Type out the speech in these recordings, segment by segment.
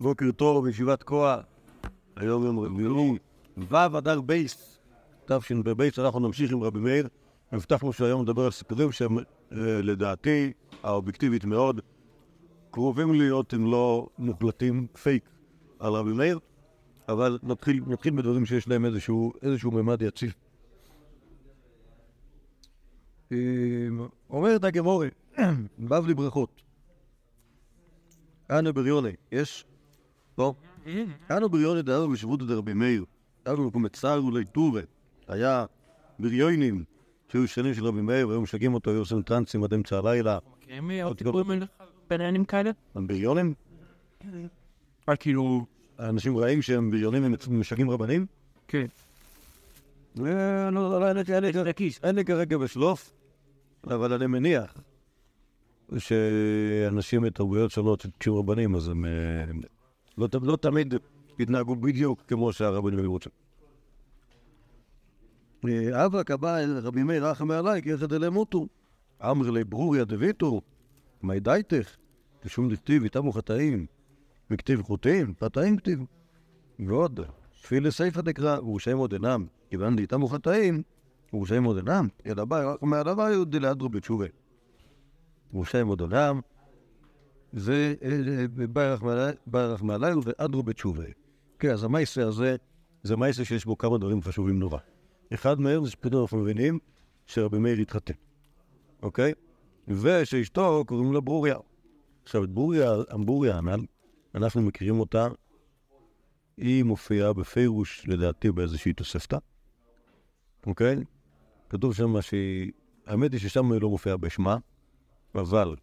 בוקר טוב, ישיבת כוח, היום יום רביעי, ו' אדר ב', תשפ"ב, אנחנו נמשיך עם רבי מאיר. הבטחנו שהיום נדבר על סיפורים שהם אה, לדעתי, האובייקטיבית מאוד, קרובים להיות, אם לא מוחלטים, פייק על רבי מאיר, אבל נתחיל, נתחיל בדברים שיש להם איזשהו, איזשהו ממד יציב. אה, אומרת הגמרא, בבלי ברכות. אנו בריוני, יש? לא. אנו בריוני דאנו בשבות דרבי מאיר. אנו קומצרו ליטובה. היה בריונים שהיו שנים של רבי מאיר והיו משגעים אותו, היו עושים טרנסים עד אמצע הלילה. מכירים עוד סיפורים בעניינים כאלה? בריונים? אה, כאילו... אנשים רעים שהם בריונים הם משגעים רבנים? כן. אין לי- כרגע בשלוף, אבל אני מניח שאנשים מתרבויות שונות שקשורים רבנים, אז הם אה, לא לא תמיד התנהגו בדיוק כמו שהרבנים היו רוצים. אבא קבע אל רבי מאיר רחמי עלי, כי יחד אליהם מותו. אמר לי ברוריה דוויתו, מי דייתך, כשום דכתיב איתמו חטאים, וכתיב חוטאים, חטאים כתיב. ועוד, תפילה סיפא דקרא, ורשעים עוד אינם, כיוון דאיתמו חטאים, ורשעים עוד אינם, אלא בא, אומר דבר יהודי לאדרו בתשובה. ורשעים עוד אינם, זה ברך מעלינו ואדרו בתשובה. כן, אז המייסה הזה, זה מייסה שיש בו כמה דברים חשובים נורא. אחד מהם זה שפתאום אנחנו מבינים שרבי מאיר התחתן, אוקיי? ושאשתו קוראים לה ברוריה. עכשיו, את ברוריה, ברוריה הנ"ל, אנחנו מכירים אותה היא מופיעה בפירוש, לדעתי, באיזושהי תוספתא, אוקיי? כתוב שם שהיא... האמת היא ששם היא לא מופיעה בשמה, אבל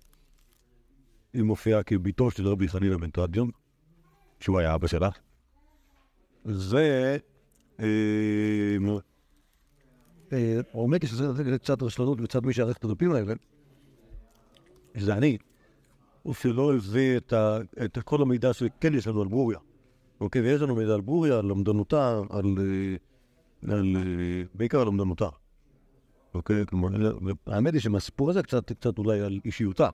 היא מופיעה כביתו של רבי חנינא בן תרדיון, שהוא היה אבא שלה. זה... אה, אה, האמת היא שזה קצת רשלנות מצד מי שערך את הדפים האלה, שזה אני, הוא שלא הביא את, כל המידע שכן יש לנו על ברוריה. אוקיי, ויש לנו מידע על ברוריה, על למדנותה, על... אה, אה, בעיקר על למדנותה. אוקיי, כלומר, האמת היא שמהסיפור הזה קצת אולי על אישיותה.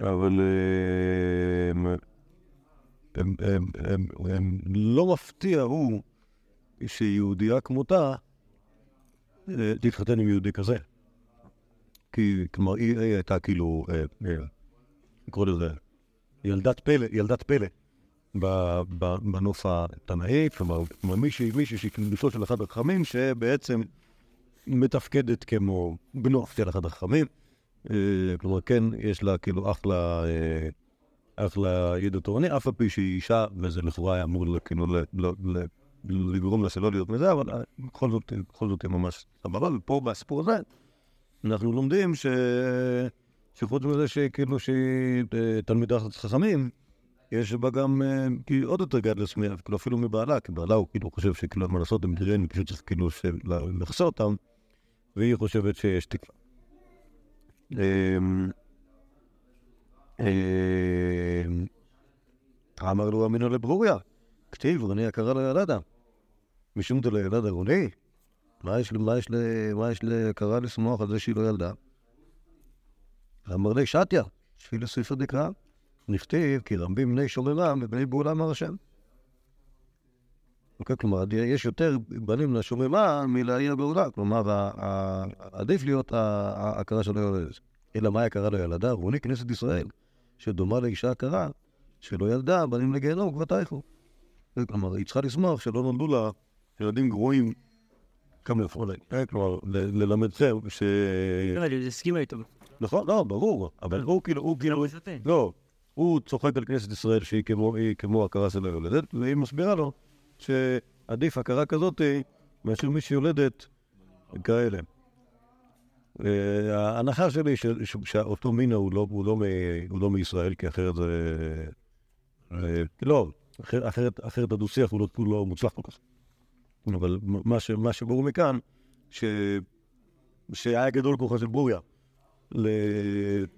אבל אה, הם, הם, הם, לא מפתיע הוא שיהודייה כמותה אה, תתחתן עם יהודי כזה. כי, כלומר, היא, הייתה כאילו, אה, אה, נקרא לזה, ילדת פלא, ילדת פלא. בנוף התנאי, כלומר מישהי, מישהי שהיא קדושו של אחד החכמים, שבעצם מתפקדת כמו בנו של אחד החכמים. אה, כלומר, כן, יש לה כאילו אחלה, אה, אחלה ידע תורני, אף על פי שהיא אישה, וזה לכאורה היה אמור כאילו לגרום לה שלא להיות מזה, אבל אה, בכל זאת, בכל זאת היא ממש סבבה, ופה בסיפור הזה, אנחנו לומדים ש... שחוץ מזה שכאילו שהיא אה, תלמידה חכמים, יש בה גם כאילו עוד יותר גדלס, מ- כאילו אפילו מבעלה, כי בעלה הוא כאילו חושב שכאילו מה לעשות דריין, פשוט צריך כאילו ש- ל- לחסות אותם, והיא חושבת שיש תקווה. אמ, אמ, אמר לו אמינו לברוריה, כתיב, רוני יקרה לא ילדה. משום דלא ילדה רוני, מה יש ליקרה לשמוח על זה שהיא לא ילדה? אמר לי שתיה, שפילה ספר דקרא. נכתיב כי רבים בני שומרם ובני בעולה אמר השם. אוקיי, כלומר, יש יותר בנים לשוממה מלעיר בעולה, כלומר, עדיף להיות ההכרה שלא יולדת. אלא מה יקרה לו ילדה? רוני כנסת ישראל, שדומה לאישה הכרה, שלא ילדה, בנים לגיהנום, כבר תייכו. כלומר, היא צריכה לשמוח שלא נולדו לה ילדים גרועים להם. אה, כלומר, ללמדכם ש... נראה לי, הסכימה איתו. נכון, לא, ברור, אבל הוא כאילו, הוא כאילו, לא, הוא צוחק על כנסת ישראל שהיא כמו, היא כמו הכרה של היולדת, והיא מסבירה לו שעדיף הכרה כזאת מאשר מי שיולדת כאלה. אה, ההנחה שלי ש- ש- שאותו מינה הוא לא, לא לא מישראל, כי אחרת זה... אה, לא, אחרת, אחרת, אחרת הדו-שיח הוא לא, לא מוצלח כל כך. אבל מה, מה שברור מכאן, ש, שהיה גדול כוחה של ברוריה.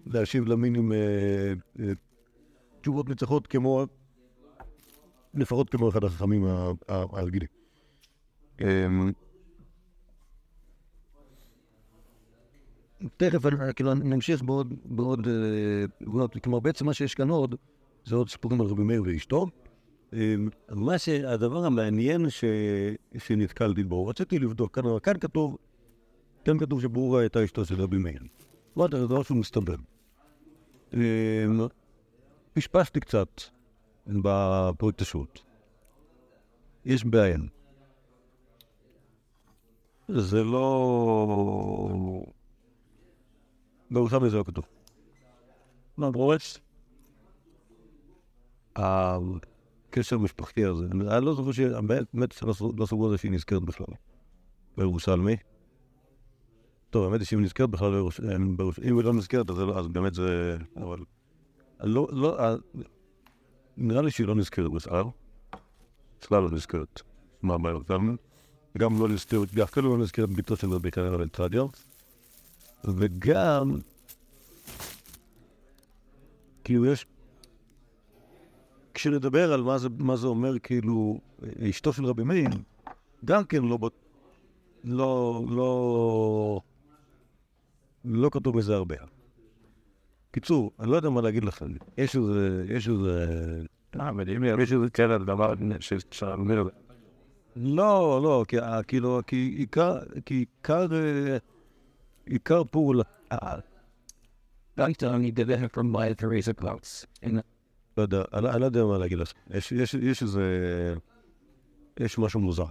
להשיב למינים אה, אה, תשובות ניצחות כמו, לפחות כמו אחד החכמים הרגילים. אמ, תכף אני- כאילו, נמשיך בעוד, בעוד, אה, בעוד, כלומר בעצם מה שיש כאן עוד, זה עוד סיפורים על רבי מאיר ואשתו. אמ, מה שהדבר המעניין ש... שנתקלתי בו, רציתי לבדוק, כאן, כאן כתוב, כאן כתוב שברורה הייתה אשתו של רבי מאיר. אמרתי, זה דבר שהוא מסתבר. אמ, פשפשתי קצת בפרויקט השו"ת. יש בעיה. זה לא... בירושלמי זה לא כתוב. מה, ברורץ? הקשר המשפחתי הזה, אני לא זוכר ש... באמת לא סגור על זה שהיא נזכרת בכלל בירושלמי. טוב, האמת היא שאם נזכרת בכלל בירושלמי, אם היא לא נזכרת אז באמת זה... אבל... לא, לא, נראה לי שהיא לא נזכרת בכלל. בכלל לא נזכרת. מה בירושלמי? גם לא נזכרת, אפילו לא נזכרת ביתו של רבי קרן אלטרדיו. וגם, כאילו יש, כשנדבר על מה זה, מה זה אומר, כאילו, אשתו של רבי מאיר, גם כן לא, לא, לא, לא כתוב בזה הרבה. קיצור, אני לא יודע מה להגיד לכם, יש איזה, יש איזה... אה, יש איזה קרן דבר שאפשר לדבר עליו. לא, לא, כי, כאילו, כי עיקר, כי עיקר, פעולה... Klaus. לא יודע, אני לא יודע מה להגיד לך. יש, איזה... יש משהו מוזר.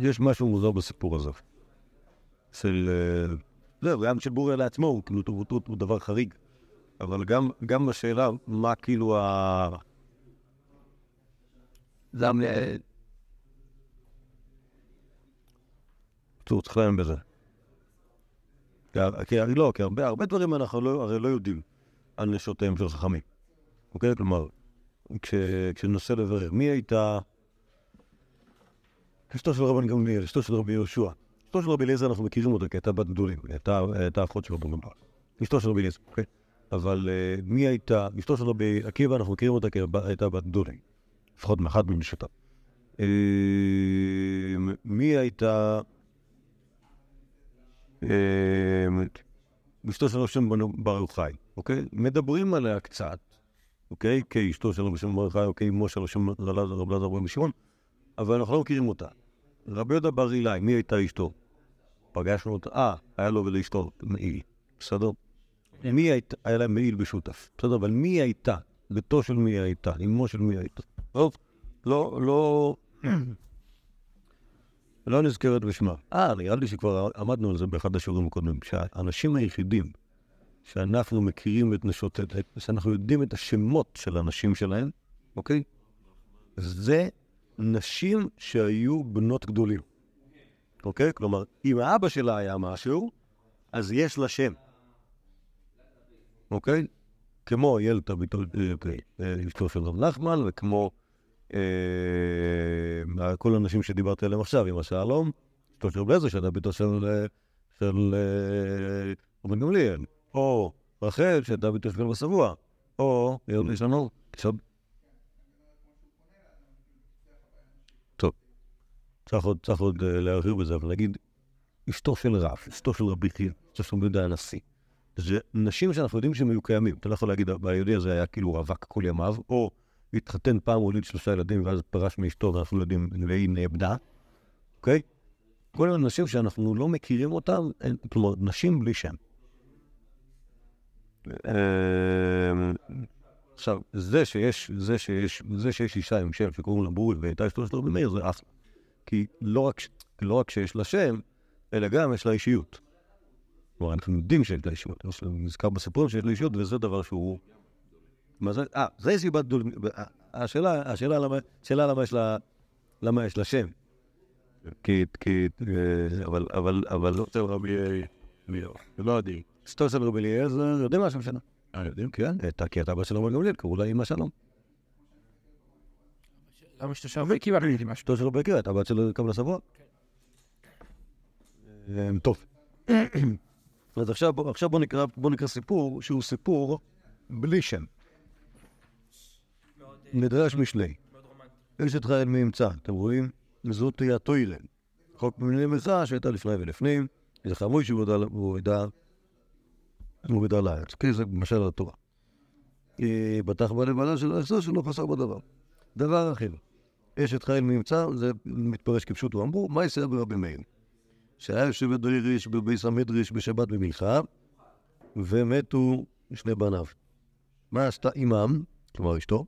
יש משהו מוזר בסיפור הזה. של... זהו, גם של בוריה לעצמו, הוא כאילו הוא, הוא דבר חריג. אבל גם, גם בשאלה, מה כאילו ה... זה בקיצור, צריך להאמין בזה. כי לא, כי הרבה, הרבה דברים אנחנו לא, הרי לא יודעים על נשותיהם של חכמים. אוקיי? כלומר, כש, כשננסה לברר, מי הייתה אשתו של רבן גמליאל, אשתו של רבי יהושע. אשתו של רבי אליעזר אנחנו מכירים אותה, כי הייתה בת גדולים, הייתה אחות של רבי גמליאל. אשתו של רבי אליעזר, אוקיי? אבל מי הייתה, אשתו של רבי עקיבא, אנחנו מכירים אותה כי הייתה בת גדולים. לפחות מאחת ממשותף. Uh, מי הייתה... אשתו של רבי שמעון בר יוחאי, אוקיי? מדברים עליה קצת, אוקיי? כאשתו של רבי שמעון בר יוחאי, או כאימו של רבי אלעזר בן שמעון, אבל אנחנו לא מכירים אותה. רבי יהודה בר אילאי, מי הייתה אשתו? פגשנו אותה, אה, היה לו ולאשתו מעיל, בסדר? מי הייתה, היה להם מעיל בשותף, בסדר? אבל מי הייתה? ביתו של מי הייתה? אמו של מי הייתה? טוב, לא, לא... לא נזכרת בשמה. אה, נראה לי שכבר עמדנו על זה באחד השיעורים הקודמים, שהאנשים היחידים שאנחנו מכירים את נשות, שאנחנו יודעים את השמות של הנשים שלהם, אוקיי? זה נשים שהיו בנות גדולים, אוקיי? כלומר, אם האבא שלה היה משהו, אז יש לה שם, אוקיי? כמו ילתא אשתו של רב נחמן, וכמו אה, כל האנשים שדיברתי עליהם עכשיו, עם השלום, אשתו של רב לזר, שהייתה ביתו של רבן גמליאל, או רחל, שהייתה ביתו של כלב השבוע, או, יש לנו, עכשיו... טוב, צריך עוד, צריך עוד להרחיב בזה, אבל נגיד, אשתו של רב, אשתו של רבי חיל, אשתו של יהודה הנשיא. זה נשים שאנחנו יודעים שהם היו קיימים. אתה לא יכול להגיד, היהודי הזה היה כאילו רווק כל ימיו, או התחתן פעם, הוליד שלושה ילדים, ואז פרש מאשתו, ואנחנו לא יודעים, והיא נאבדה, אוקיי? כל מיני נשים שאנחנו לא מכירים אותן, כלומר, נשים בלי שם. עכשיו, זה שיש, זה שיש, זה שיש אישה עם שם שקוראים לה בורל והייתה אשתו של רבי מאיר, זה אחלה. כי לא רק, לא רק שיש לה שם, אלא גם יש לה אישיות. כלומר, אנחנו יודעים שיש לה אישיות. יש לה נזכר בסיפורים שיש לה אישיות, וזה דבר שהוא... מה זה? אה, זה סיבת דול... השאלה, השאלה למה, השאלה למה יש לה, למה יש לה שם. כי, כי, אבל, אבל, אבל לא... אצל רבי... לא יודעים. של רבי אליעזר, יודעים מה השם שלה. אה, יודעים? כן, כי הייתה בת של רבי גמליאל, קראו לה אמא שלום. למה שאתה שם? וקיבלתי לי משהו. אשתו של רבי עקיבא, הייתה בת של קבלה הסבוע. טוב. אז עכשיו בוא נקרא, סיפור שהוא סיפור בלי שם. מדרש משלי. אשת חיל מי ימצא, אתם רואים? זאת תהיה הטוילן. חוק במיני מצא שהייתה לפני ולפנים, זה חמוי שהוא ידע, הוא ידע, לארץ. כי זה משל התורה. בטח בלבנה של האחזור שלא חסר בדבר. דבר אחר, אשת חיל מבצע, זה מתפרש כפשוט, הוא אמרו, מה יעשה ברבי מאיר? שהיה יושב בדריש בביס המדריש בשבת במלחה, ומתו שני בניו. מה עשתה אימם, כלומר אשתו?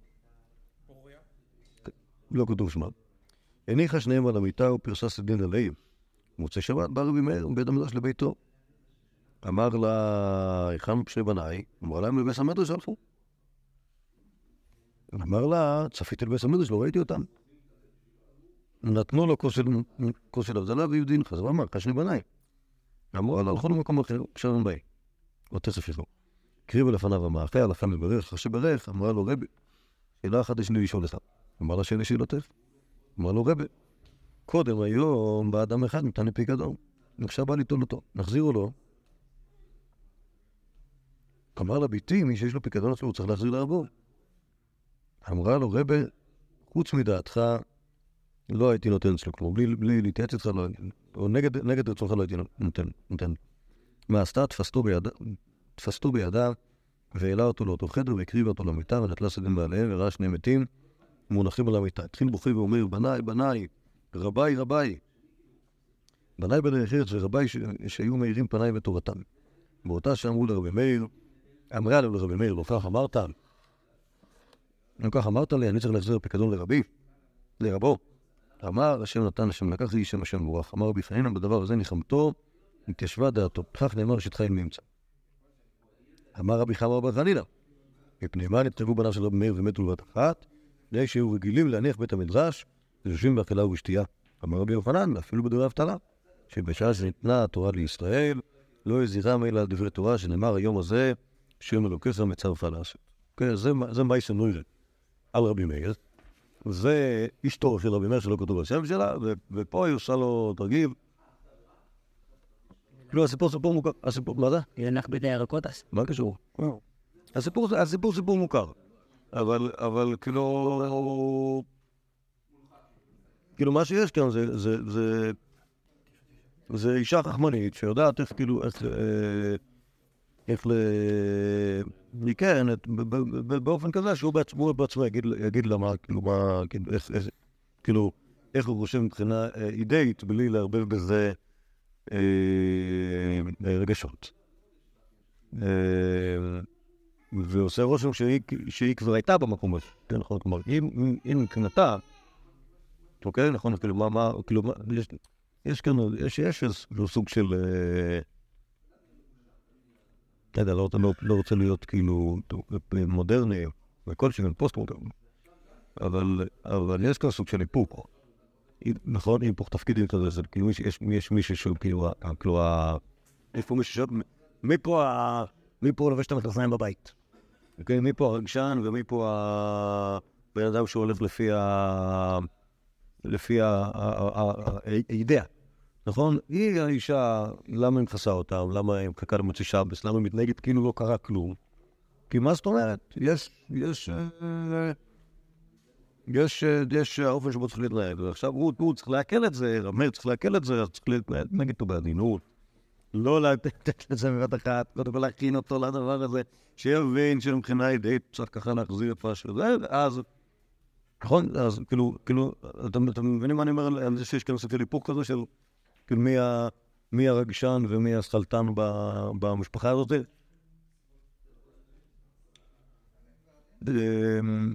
לא כתוב שמם. הניחה שניהם על המיטה ופרסה סדין עליהם. מוצאי שבת בא רבי מאיר מבית המדרש לביתו. אמר לה, היכן שני בניי? אמרה להם לבית המדרש הלכו. אמר לה, צפיתי לבית המדרש, לא ראיתי אותם. נתנו לו כוס של- הבדלה והיו דין חזר ואמר, כאן שני בניי. אמרו לה, הלכו למקום אחר, שלום ביי. או תכף יבוא. הקריבו לפניו המאפה, הלכה מברך, אחרי שברך, אמרה לו, רבי, שאלה אחת יש לי לשאול לך. אמר לה, שאלה שאלותיך. אמר לו, רבי, קודם היום באדם אחד נתן לי פיקדון, עכשיו בא ליטול אותו, נחזירו לו. אמר לה, ביתי, מי שיש לו פיקדון אצלו, הוא צריך להחזיר לעבור. אמרה לו, רבי, חוץ מדעתך, לא הייתי נותן אצלו כלום, בלי, להתייעץ איתך, לא, או נגד, רצונך לא הייתי נותן. מה עשתה? תפסתו בידה, והעלה אותו לאותו חדר, והקריבה אותו למיטה, ונטלה סדים מעליהם, וראה שני מתים מונחים על המיטה. התחיל בוכי ואומר, בניי, בניי, רביי, רביי. בניי בדרך ארץ ורביי. שהיו מאירים פניי בתורתם. באותה שאמרו לרבי מאיר, אמרה לו לרבי מאיר, לא כך אמרת, לא כך אמרת לי, אני צריך להחזיר פיקדון לרבי, לרבו. אמר, השם נתן, השם לקח, יהי שם השם מבורך. אמר רבי חנינא, בדבר הזה ניחמתו, התיישבה דעתו. בכך נאמר שתחיל ממצא. אמר רבי חמא בר חנינא, מפני מה נכתבו בניו של רבי מאיר ומתו בבת אחת? מפני שהיו רגילים להניח בית המדרש, ויושבים באכילה ובשתייה. אמר רבי יוחנן, אפילו בדברי אבטלה, שבשעה שניתנה התורה לישראל, לא הזהירם אלא על דברי תורה, שנאמר היום הזה, שם אלוקיך מצרפה לעשות. כן, זה, זה מייסן נוירן על רבי מאיר. זה אשתו של רבי מאיר שלא כתוב בשם שלה, ופה היא עושה לו תרגיל. כאילו הסיפור סיפור מוכר, הסיפור, מה זה? ילך בית הירקות אז. מה קשור? הסיפור, הסיפור סיפור מוכר, אבל, אבל כאילו, כאילו מה שיש כאן זה, זה, זה, זה אישה חכמנית שיודעת איך כאילו, איך, אה, איך ל... כן, באופן כזה שהוא בעצמו, בעצמו יגיד, לה מה, כאילו, מה, כאילו, איך, כאילו, הוא חושב מבחינה אה, אידאית, בלי לערבב בזה אה, רגשות. אה, ועושה רושם שהיא, כבר הייתה במקום הזה, כן, נכון? כלומר, אם, מבחינתה, אוקיי, נכון, כאילו, מה, מה, כאילו, יש, כאן, יש איזשהו סוג של, אה, לא יודע, לא, לא, לא רוצה להיות כאילו מודרני, וכל שכן פוסט מודרני, אבל, אבל יש כאן סוג של. היא- נכון, היפוך תפקידים כזה, זה כאילו, יש, יש, יש מישהו שהוא כאילו, כאילו, ה- יש פה מישהו ש... מפה ה... מפה הוא לובש את המכנסיים בבית. אוקיי? מפה הרגשן ומפה הבן אדם שהולך לפי ה... לפי האידאה, נכון? היא האישה, למה היא מכסה אותם? למה היא מחכה למוצאי שבס? למה היא מתנהגת כאילו לא קרה כלום? כי מה זאת אומרת? יש, יש, אה, יש, אה, יש האופן שבו צריך להתנהג, ועכשיו הוא, הוא צריך לעכל את זה, רמר צריך לעכל את זה, אז צריך להתנהג איתו בעדינות. לא לתת לזה בבת אחת, קודם כל להכין אותו לדבר הזה, שיבין שמבחינה אידאית צריך ככה להחזיר את מה שזה, ואז, נכון? אז כאילו, כאילו, אתם, אתם מבינים מה אני אומר על- זה שיש כאן של היפוך כזה של, כאילו, מי, ה, מי הרגשן ומי ב- במשפחה הזאת? אמ,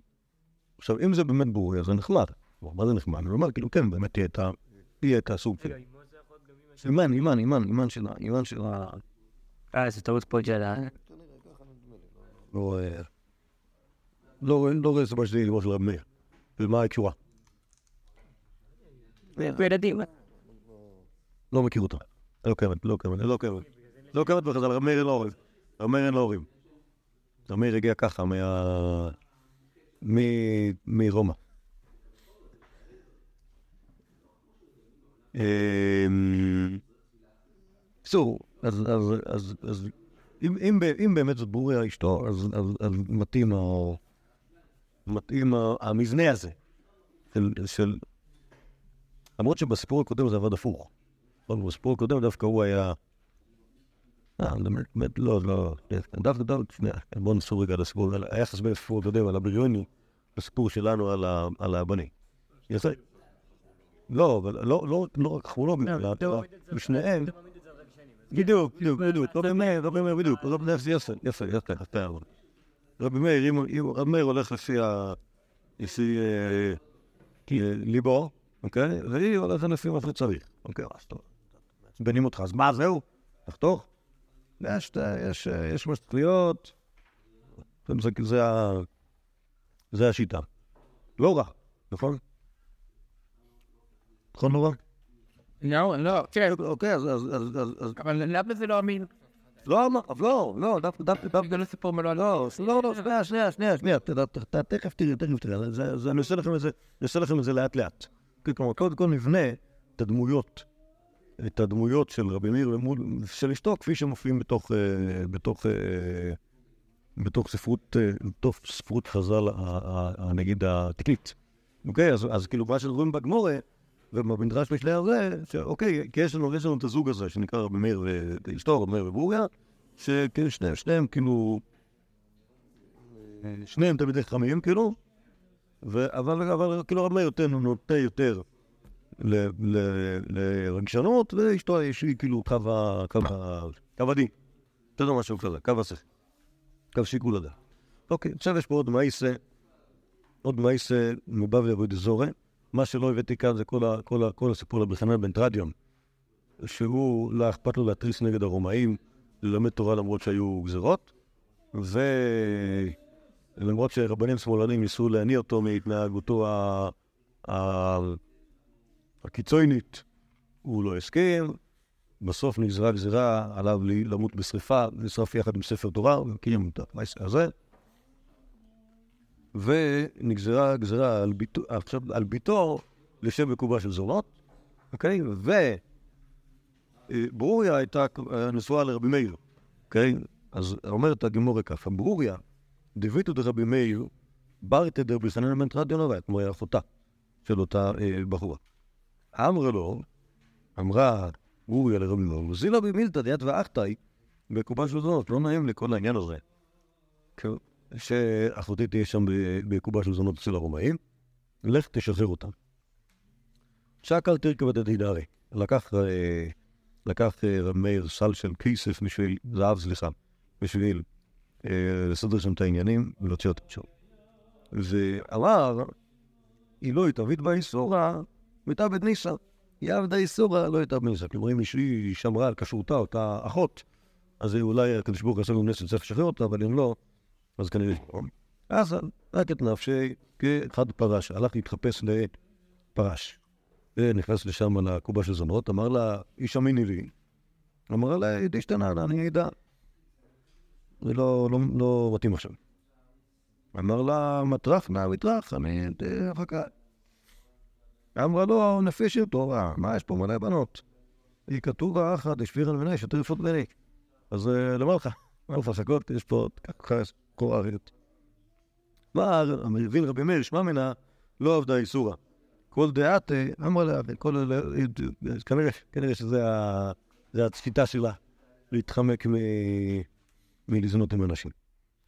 עכשיו, אם זה באמת בורי, אז זה נחמד. מה זה נחמד? אני אומר, כאילו, כן, באמת תהיה את ה... תהיה את הסוג של... אימן, אימן, אימן, אימן של ה... אימן של ה... אה, זה טעות פה של ה... לא רואה... לא רואה, לא רואה סיבה שזה אמו של רב מאיר. ומה היא קשורה? ילדים. לא מכיר אותה. לא קיימת, לא קיימת, לא קיימת. לא קיימת בכלל, רב מאיר אין לו הורים. רב מאיר אין לו הורים. רב מאיר הגיע ככה, מה... מרומא. אמ, בקיצור, אז, אם, באמת זאת ברוריה אשתו, אז, מתאים, מתאים המבנה הזה של... למרות שבסיפור הקודם זה עבד הפוך. בסיפור הקודם דווקא הוא היה... אה, באמת, לא, לא, דווקא, דווקא, שנייה, בוא נסור רגע על הסיפור, על היחס בין הסיפור הקודם, על הבריוני, לסיפור שלנו על הבני. יפה. לא, אבל לא, לא, לא רק כרונולוגיה, אלא בשניהם. בדיוק, בדיוק, בדיוק, רבי מאיר, רבי מאיר, בדיוק, רבי מאיר, יפה, יפה, יפה, יפה, אבל. רבי מאיר, אם- אם רבי מאיר הולך לפי ה... לפי אה, אה, ליבו, אוקיי? והיא הולכת לפי מה שצריך, אוקיי? אז טוב, מעצבנים אותך, אז מה, זהו? תחתוך? יש, יש, יש משטריות, זה, זה, זה השיטה. לא רע, נכון? נכון לא רע? לא, לא, כן, אוקיי, אז, אז, אז, אז, אז אבל למה זה לא אמין? לא, אמר- לא, לא, דווקא, דווקא, דווקא, זה לא סיפור מלא, לא, לא, לא, שנייה, שנייה, שנייה, שנייה, ת- תכף תראה, תכף תראה, אני עושה לכם את זה, אני עושה לכם את זה לאט לאט. כלומר, קודם כל נבנה את הדמויות, את הדמויות של רבי מאיר ומול, של אשתו, כפי שמופיעים בתוך, אה, בתוך, אה, בתוך ספרות, אה, בתוך ספרות חז"ל, נגיד, התקנית. אוקיי, אז, אז כאילו מה שאנחנו רואים בגמורה, ובמדרש משלי הזה, שאוקיי, כי יש לנו, יש לנו את הזוג הזה, שנקרא רבי מאיר ואשתו, רבי מאיר ובוריה, שכאילו שניהם, כאילו, שניהם תלמידי חכמים, כאילו, ו- אבל, אבל כאילו רבי מאיר נוטה יותר לרגשנות, ואשתו יש לי כאילו קו הדין. אתה יודע משהו כזה, קו השכל. קו שיקול הדעת. אוקיי, עכשיו יש פה עוד מאיסה, עוד מאיסה מבבלי אבו דזורי. מה שלא הבאתי כאן זה כל, הסיפור חנן בן טרדיון, שהוא, לא אכפת לו להתריס נגד הרומאים, ללמד תורה למרות שהיו גזירות, ולמרות שרבנים שמאלנים ניסו להניא אותו מהתנהגותו ה... הקיצונית, הוא לא הסכים, בסוף נגזרה גזירה עליו למות בשריפה, נשרף יחד עם ספר תורה, קיים את המעשה הזה. ונגזרה גזירה על ביתו, עכשיו, על ביתו לשם בקובה של זונות, אוקיי? וברוריה הייתה אה, נשואה לרבי מאיר, אוקיי? אז אומרת הגמורה ככה, ברוריה, דביתו דרבי מאיר, בר תדר בסנן בן טרדיונובה, כמו היא אחותה של אותה אה, בחורה. אמרה לו, אמרה ברוריה לרבי מאיר, זילה במילתא דיית ואחתאי בקובה של זונות, לא נעים לי כל העניין הזה. כן. שאחותי תהיה שם ב- בקובה של זונות אצל הרומאים, לך תשחרר אותם. שקל תרכב דדידרי. לקח, אה, לקח אה, רב מאיר סל של כסף בשביל, זהב סליחה, בשביל אה, לסדר שם את העניינים ולהוציא אותם שם. ואמר, היא לא התאבית באיסורה, מתאבד. היא עבדה איסורה, לא התאבד ניסה. כלומר, אם היא שמרה על כשרותה, אותה אחות, אז אולי הקדוש ברוך הוא עשה לנו נס וצריך לשחרר אותה, אבל אם לא, אז כנראה. אז רק את נפשי כאחד פרש, הלך להתחפש לפרש. ונכנס לשם לקובה של זונות, אמר לה, איש אמיני לי. אמר לה, תשתנה, אני אדע. זה לא, לא, לא מתאים עכשיו. אמר לה, מטרח, נא מטרח, אני אחר כך. אמרה לו, נפי שיר תורה, מה יש פה מלא בנות? היא כתובה אחת, השביר על מיני, שוטר יפות בני. אז אה, למה לך? מה לך שקות? יש פה ככה אחרת. מה, המבין רבי מאיר, שמע מנה, לא עבדה איסורה. כל דעת, אמרה לה, כל, כנראה, שזה ה- זה השיטה שלה, להתחמק מלזנות עם אנשים.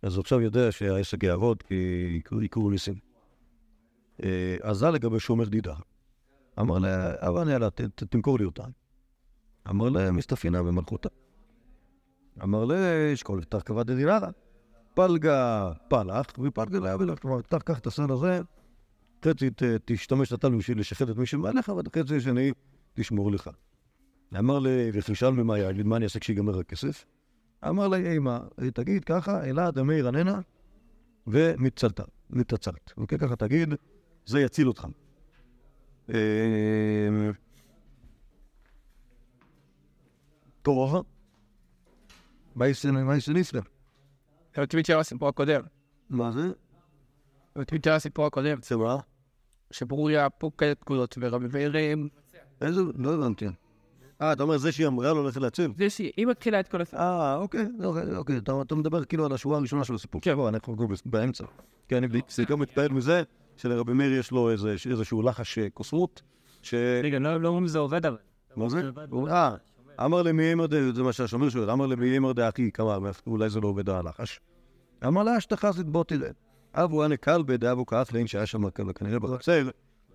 אז הוא עכשיו יודע שהעסק יעבוד, כי יקרו ניסים. אה, אז זה לגבי שומר דידה. אמר לה, ת- ת- תמכור לי אותה. אמר לה, מסתפינה במלכותה. אמר לה, אשכול תרכבה דדינרה. פלגה פלח, ופלגה לה ולך. כלומר, תח קח את הסל הזה, חצי תשתמש נתן בשביל לשחט את מי שמעליך, ואת החצי השני תשמור לך. אמר לה, וחשל ממה יגיד, מה אני אעשה כשיגמר הכסף? אמר לה, אימא, תגיד ככה, אלעד אמי רננה, ומתצלת, מתעצלת. אוקיי, ככה תגיד, זה יציל אותך. אה, טוב, מה יעשה נפלא? זה בטוויטר הסיפור הקודם. מה זה? בטוויטר הסיפור הקודם, זה מה? שברוריה פוקדת פקודות ורבי מאירים, איזה? לא הבנתי. אה, אתה אומר זה שהיא אמרה לו ללכת להציל? זה שהיא מתחילה את כל הסיפור. אה, אוקיי, אוקיי, אוקיי. אתה, מדבר כאילו על השורה הראשונה של הסיפור. כן, בוא, אנחנו באמצע. כן, אני בעיקר מתפעל מזה שלרבי מאיר יש לו איזה, איזשהו לחש אה, קוסמות, ש... רגע, לא לא אומרים זה עובד אבל. מה זה? אה, אמר למי אמר דה, זה מה שהשומר שואל, אמר למי אמר דה אחי, כמה, אולי זה לא עובד הלחש. אמר לה, שתחזית בוא תראה. אבו אנה כלבה דאבו כאף לין שהיה שם כנראה בחצר,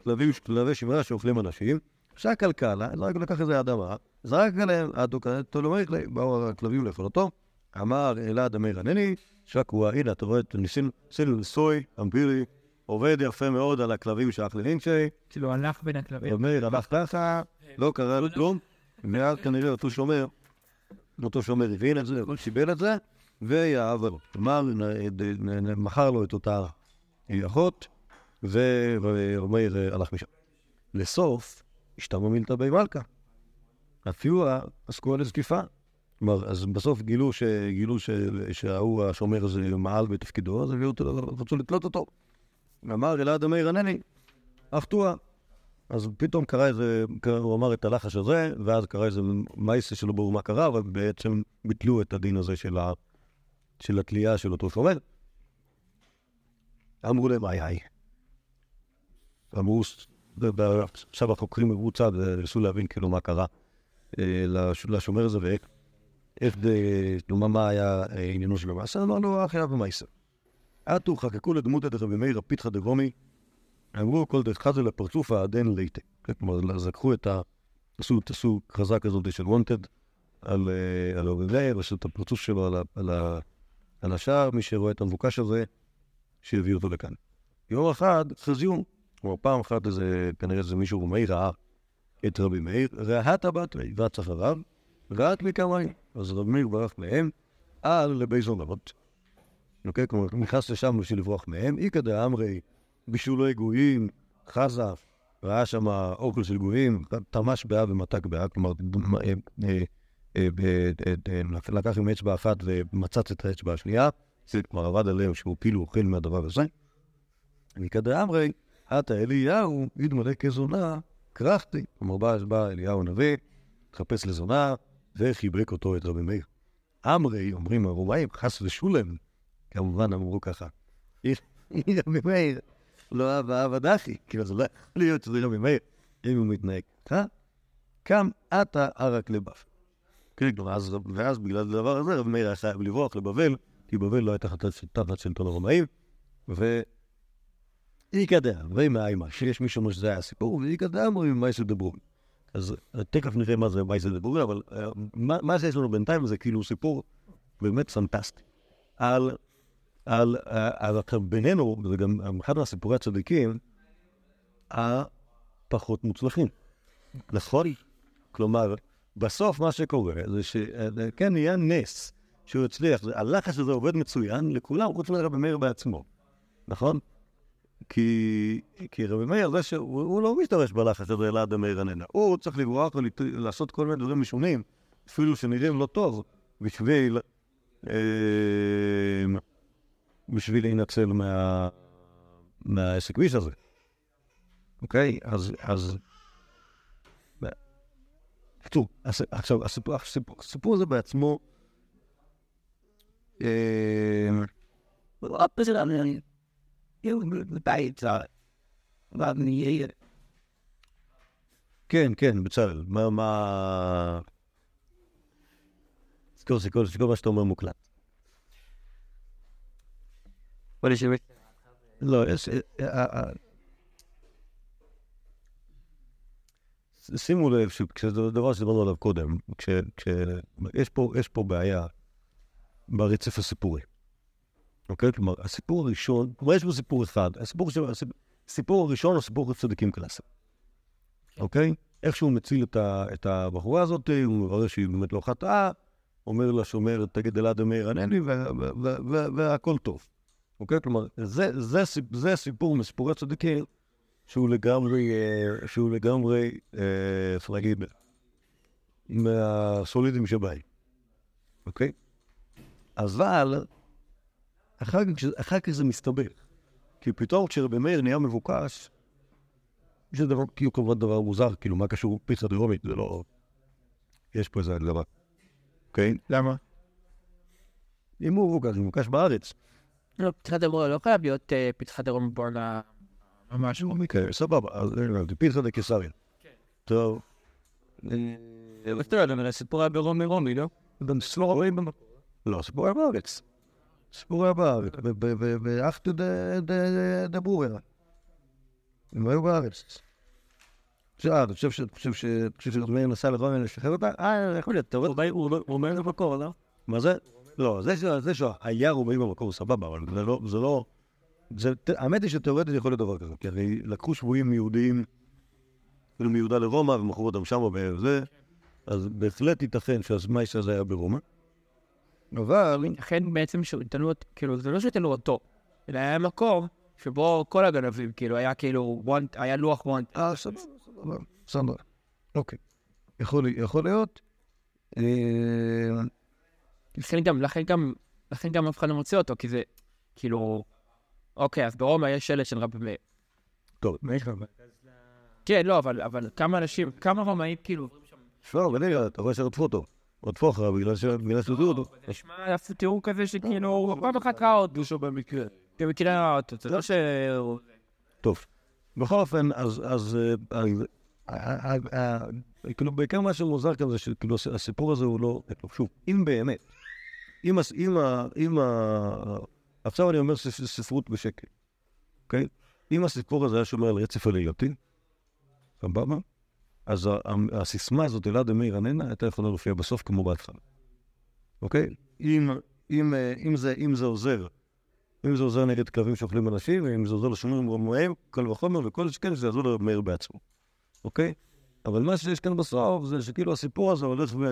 כלבים, כלבי שמרה שאוכלים אנשים, שהכלכלה, זרק לקח איזה אדמה, זרק עליהם, תולומריך להם, באו הכלבים לאכול אותו, אמר אלעד אמיר ענני, שקוע, הנה אתה רואה, ניסינו לסוי, אמפירי, עובד יפה מאוד על הכלבים של אחלה לינצ'י, כאילו הלך בין הכלבים. אומר, הלך ככה, לא קרה לו כלום, ואז כנראה אותו שומר, אותו שומר הבין את זה, שיבל את זה, ויאהב לו. כלומר, מכר לו את אותה אחות, ואומר, הלך משם. לסוף, השתמע מילתא בי מלכה. אפילו עסקו על זקיפה. כלומר, אז בסוף גילו שגילו שההוא, השומר הזה, מעל בתפקידו, אז רצו לתלות אותו. אמר אלעד המאיר ענני, אחתוה. אז פתאום קרה איזה, הוא אמר את הלחש הזה, ואז קרה איזה מייסה שלא ברור מה קרה, אבל בעצם ביטלו את הדין הזה של, ה, של התלייה של אותו שומר. אמרו להם, איי איי. אמרו, עכשיו החוקרים עברו צד וניסו להבין כאילו מה קרה אה, לשומר הזה ואיך, כלומר, מה היה עניינו של המעשה, אמר לו, אחי אבי מייסר. עטו חקקו לדמות את רבי מאיר הפיתחא דגומי, אמרו כל דרך חזה לפרצוף העדן ליטה. כלומר, אז לקחו את ה... עשו, עשו כרזה כזאת של וונטד על רבי מאיר, עשו את הפרצוף שלו על השער, מי שרואה את המבוקש הזה, שיביא אותו לכאן. יום אחד חזיון, כלומר פעם אחת איזה, כנראה איזה מישהו רומאי ראה את רבי מאיר, את הבת רץ אחריו, ראת מכמיים. אז רבי מאיר ברח מהם, על לביזון אבות. אוקיי? כלומר, נכנס לשם בשביל לברוח מהם. איכא דאמרי, בישולי גויים, חזה, ראה שם אוכל של גויים, תמש באה ומתק באה, כלומר, לקח עם אצבע אחת ומצץ את האצבע השנייה, זה כלומר עבד עליהם שהוא כאילו אוכל מהדבר הזה. איכא דאמרי, עתה אליהו, ידמלא כזונה, כרכתי. כלומר, בא אליהו הנביא, התחפש לזונה, וחיבק אותו את רבי מאיר. אמרי, אומרים הרומאים, חס ושולם, כמובן אמרו ככה. רבי מאיר לא אהב אהב דחי, כאילו זה לא יכול להיות שזה רבי מאיר, אם הוא מתנהג ככה. קם עתה ערק לבבל. כן, ואז בגלל הדבר הזה רבי מאיר היה חייב לברוח לבבל, כי בבל לא הייתה תחת שלטון הרומאים, ו... איכא דאמרי מאיימה, שיש מישהו שזה היה הסיפור, ואיכא דאמרי ממאייסא דבורין. אז תכף נראה מה זה מאייסא דבורין, אבל מה שיש לנו בינתיים זה כאילו סיפור באמת פנטסטי. על על, על בינינו, וזה גם אחד מהסיפורי הצדיקים, הפחות מוצלחים. נכון? כלומר, בסוף מה שקורה זה שכן, נהיה נס שהוא הצליח, הלחץ הזה עובד מצוין לכולם, חוץ מרבי מאיר בעצמו, נכון? כי, כי רבי מאיר, זה שהוא לא משתמש בלחץ הזה אלעד המאיר עננה. הוא צריך לברוח ולעשות כל מיני דברים משונים, אפילו שנראים לא טוב, בשביל... אה, בשביל להינצל מה... מהעסק כביש הזה. אוקיי? אז... אז... בקיצור, עכשיו, הסיפור, הזה בעצמו... כן, כן, בצלאל, מה... מה... זכור, זכור, זכור מה שאתה אומר מוקלט. What is your... לא. שימו לב שזה דבר שדיברנו עליו קודם, יש פה בעיה ברצף הסיפורי. אוקיי? כלומר, הסיפור הראשון, כלומר, יש בו סיפור אחד, הסיפור הראשון הוא סיפור צדיקים קלאסיים. אוקיי? איך שהוא מציל את הבחורה הזאת, הוא מברר שהיא באמת לא חטאה, אומר לשומר, תגיד אלעד אמיר ענני, והכל טוב. אוקיי? כלומר, זה, זה, זה סיפור מסיפורי צדיקים שהוא לגמרי, אה, שהוא לגמרי, אה, איך להגיד, מהסולידים שבהם, אוקיי? אבל אחר כך, אחר כך זה מסתבך. כי פתאום כשרבי מאיר נהיה מבוקש, זה דבר, כאילו כמובן דבר מוזר, כאילו מה קשור פיצה דרומית, זה לא... יש פה איזה דבר, אוקיי? למה? אם הוא מבוקש, הוא מבוקש בארץ. לא, פתחת דרום לא חייב להיות פתחת דרום בורנה ממש. אוקיי, סבבה, אז פיתחא דקיסריה. טוב, אבל אתה יודע, אבל הסיפור היה ברומי רומי, לא? גם רואים במקור. לא, סיפור היה בארץ. סיפור היה בארץ, ואחטו דבוריה. הם היו בארץ. עכשיו, אתה חושב ש... חושב ש... חושב שמאיר נסע לרומי לשחרר אותה? אה, יכול להיות, אתה רואה? הוא אומר במקור, לא? מה זה? לא, זה שהיה רומאי במקור, סבבה, אבל זה לא... זה לא... זה, האמת היא שתאורטית יכול להיות דבר כזה, כי הרי לקחו שבויים יהודיים, כאילו מיהודה לרומא, ומכרו אותם שמה וזה, אז בהחלט ייתכן שהמייס הזה היה ברומא. אבל... לכן בעצם שתלו, כאילו, זה לא שתלו אותו, אלא היה מקור שבו כל הגנבים, כאילו, היה כאילו, היה לוח וואנט. אה, סבבה, סבבה, סבבה. אוקיי. יכול, יכול להיות. לכן גם, לכן גם, לכן גם אף אחד לא מוצא אותו, כי זה, כאילו, אוקיי, אז ברומא יש שלט של רבי מאיר. טוב, כן, לא, אבל, אבל כמה אנשים, כמה רומאים, כאילו, אבל רגע, אתה רואה שרדפו אותו. רדפו אחריו בגלל שרדפו אותו. נשמע אפילו תיאור כזה שכאילו, הוא פעם אחת ראה אותו. מישהו במקרה. במקרה ראה אותו, זה לא ש... טוב. בכל אופן, אז, אה, אה, אה, כאילו, בעיקר מה שמוזר כאן זה שכאילו הס- הסיפור הזה הוא לא, שוב, אם באמת, אם, אם, אם, עכשיו אני אומר ספ- ספרות בשקל, אוקיי? אם הסיפור הזה היה שומר על רצף עלייתי, סבבה? אז הסיסמה הזאת, אלעד אמיר עננה, הייתה יכולה להופיע בסוף כמו בהתחלה, אוקיי? אם, אם, אם, זה, אם זה עוזר אם זה עוזר נגד כלבים שאוכלים אנשים, ואם זה עוזר לשומרים רומאים, קל וחומר, וכל שכן שזה יעזור למאיר בעצמו, אוקיי? אבל מה שיש כאן בסוף זה שכאילו הסיפור הזה הולך, ו...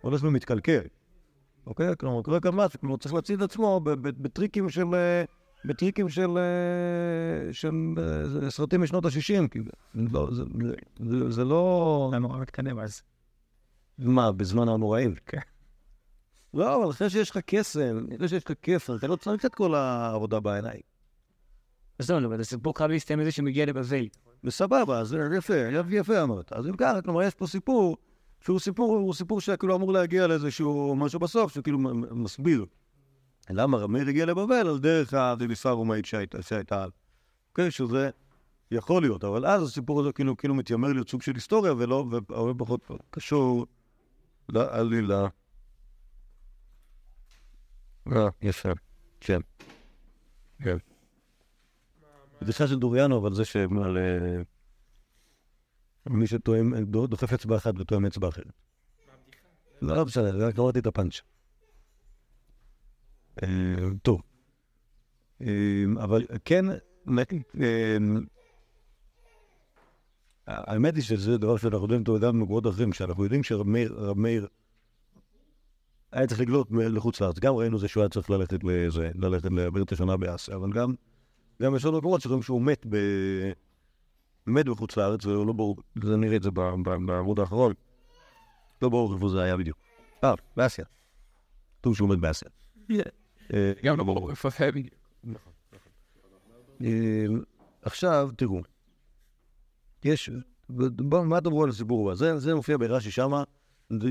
הולך ומתקלקל, אוקיי? כלומר, קורה כאן משהו, כלומר, צריך להציג את עצמו בטריקים של... אה, בטריקים של, אה, של אה, סרטים משנות ה-60, כאילו. לא, זה, זה, זה, לא... זה נורא מתקדם אז. מה, בזמן הנוראים? כן. לא, אבל אחרי שיש לך קסם, אחרי שיש לך קסם, אתה לא צריך את כל העבודה בעיניים. אז לא, אבל הסיפור חייב להסתיים בזה שמגיע לבבל. וסבבה, אז יפה, יפה אמרת. אז אם ככה, כלומר, יש פה סיפור, שהוא סיפור, הוא סיפור שכאילו אמור להגיע לאיזשהו משהו בסוף, שכאילו מסביר. למה רמיר הגיע לבבל על דרך הרדיפה הרומאית שהייתה, שהייתה. אוקיי, שזה יכול להיות, אבל אז הסיפור הזה כאילו, כאילו מתיימר להיות סוג של היסטוריה, ולא, והרבה פחות קשור לעלילה. אה, יפה, כן. כן. בדיחה של דוריאנו, אבל זה שעל... מי דו- דוחף אצבע אחת וטועם אצבע אחרת. לא, לא בסדר, רק אמרתי את הפאנץ'. אה, טוב. אה, אבל כן, אה, האמת היא שזה דבר שאנחנו יודעים אותו גם במקומות אחרים, שאנחנו יודעים שרב מאיר היה צריך לגלות לחוץ לארץ. גם ראינו זה שהוא היה צריך ללכת לזה, ללכת לברית השנה באסיה, אבל גם גם יש עוד מקומות שרואים שהוא מת ב... מת בחוץ לארץ, ולא לא ברור, זה נראה את זה בעמוד האחרון. לא ברור איפה זה היה בדיוק. אה, באסיה. כתוב שהוא מת באסיה. אה, גם לא ברור איפה זה בדיוק. אה, עכשיו, תראו, יש, מה תאמרו על הסיפור הבא? זה, זה מופיע ברש"י שמה,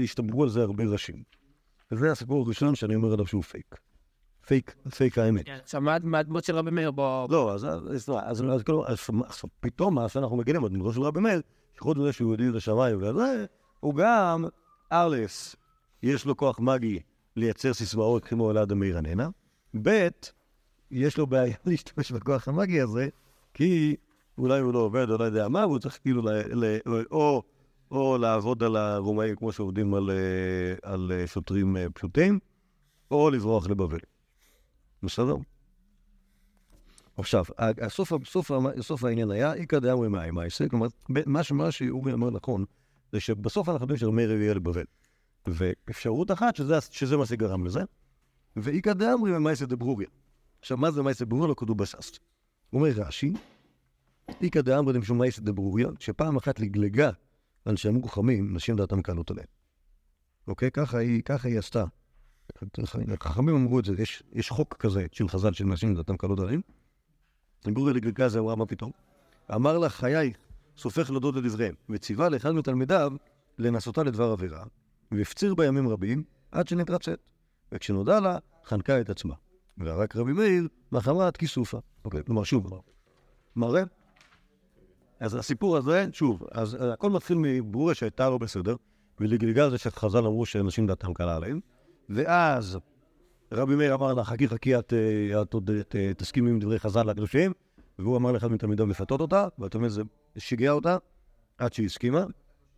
נשברו על זה הרבה ראשים. וזה הסיפור הראשון שאני אומר עליו שהוא פייק. פייק, פייק האמת. עכשיו, מה- הדמות של רבי מאיר? בוא... לא, אז, כאילו, פתאום מה שאנחנו מגיעים בדמותו של רבי מאיר, שחוץ מזה שהוא יהודי לשמיים וזה, הוא גם, א', יש לו כוח מאגי לייצר סיסמאות כמו אלהא דמאיר ענני, ב', יש לו בעיה להשתמש בכוח המגי הזה, כי אולי הוא לא עובד, או לא יודע מה, והוא צריך כאילו, או, או לעבוד על הרומאים כמו שעובדים על, אה, על אה, שוטרים אה, פשוטים, או לברוח לבבל. בסדר? עכשיו, הסוף, סוף, סוף העניין היה, איכא דאמרי מאי מייסה, כלומר, מה שאורי אמר נכון, זה שבסוף אנחנו יודעים שרמי הגיע לבבל. ואפשרות אחת, שזה, שזה מה שגרם לזה, ואיכא דאמרי ממייסה דברוריה. עכשיו, מה זה מייסה דברוריה? לא כתוב בש"ס. אומר רש"י, איכא דאמרי דמשום מייסה דברוריה, שפעם אחת לגלגה על שאמרו חכמים, נשים דעתם קלות עליהם. אוקיי? ככה היא, ככה היא עשתה. חכמים אמרו את זה, יש, חוק כזה של חז"ל של נשים דעתם קלות עליהם. גורי לגלגה זה אמרה מה פתאום. אמר לה חיי סופך לדוד לדבריהם, וציווה לאחד מתלמידיו לנסותה לדבר עבירה, והפציר בה ימים רבים עד שנתרצת. וכשנודע לה, חנקה את עצמה. ורק רבי מאיר מחמת כיסופה. אוקיי, כלומר שוב, מראה אז הסיפור הזה, שוב, אז הכל מתחיל מברוריה שהייתה לא בסדר, ולגליגל זה שחז"ל אמרו שאנשים דעתם קלה עליהם, ואז רבי מאיר אמר לה, חכי חכי, את, אה, את עוד אה, תסכימי עם דברי חז"ל הקדושים, והוא אמר לאחד מתלמידיו לפתות אותה, ואת אומרת, זה שיגע אותה, עד שהיא הסכימה.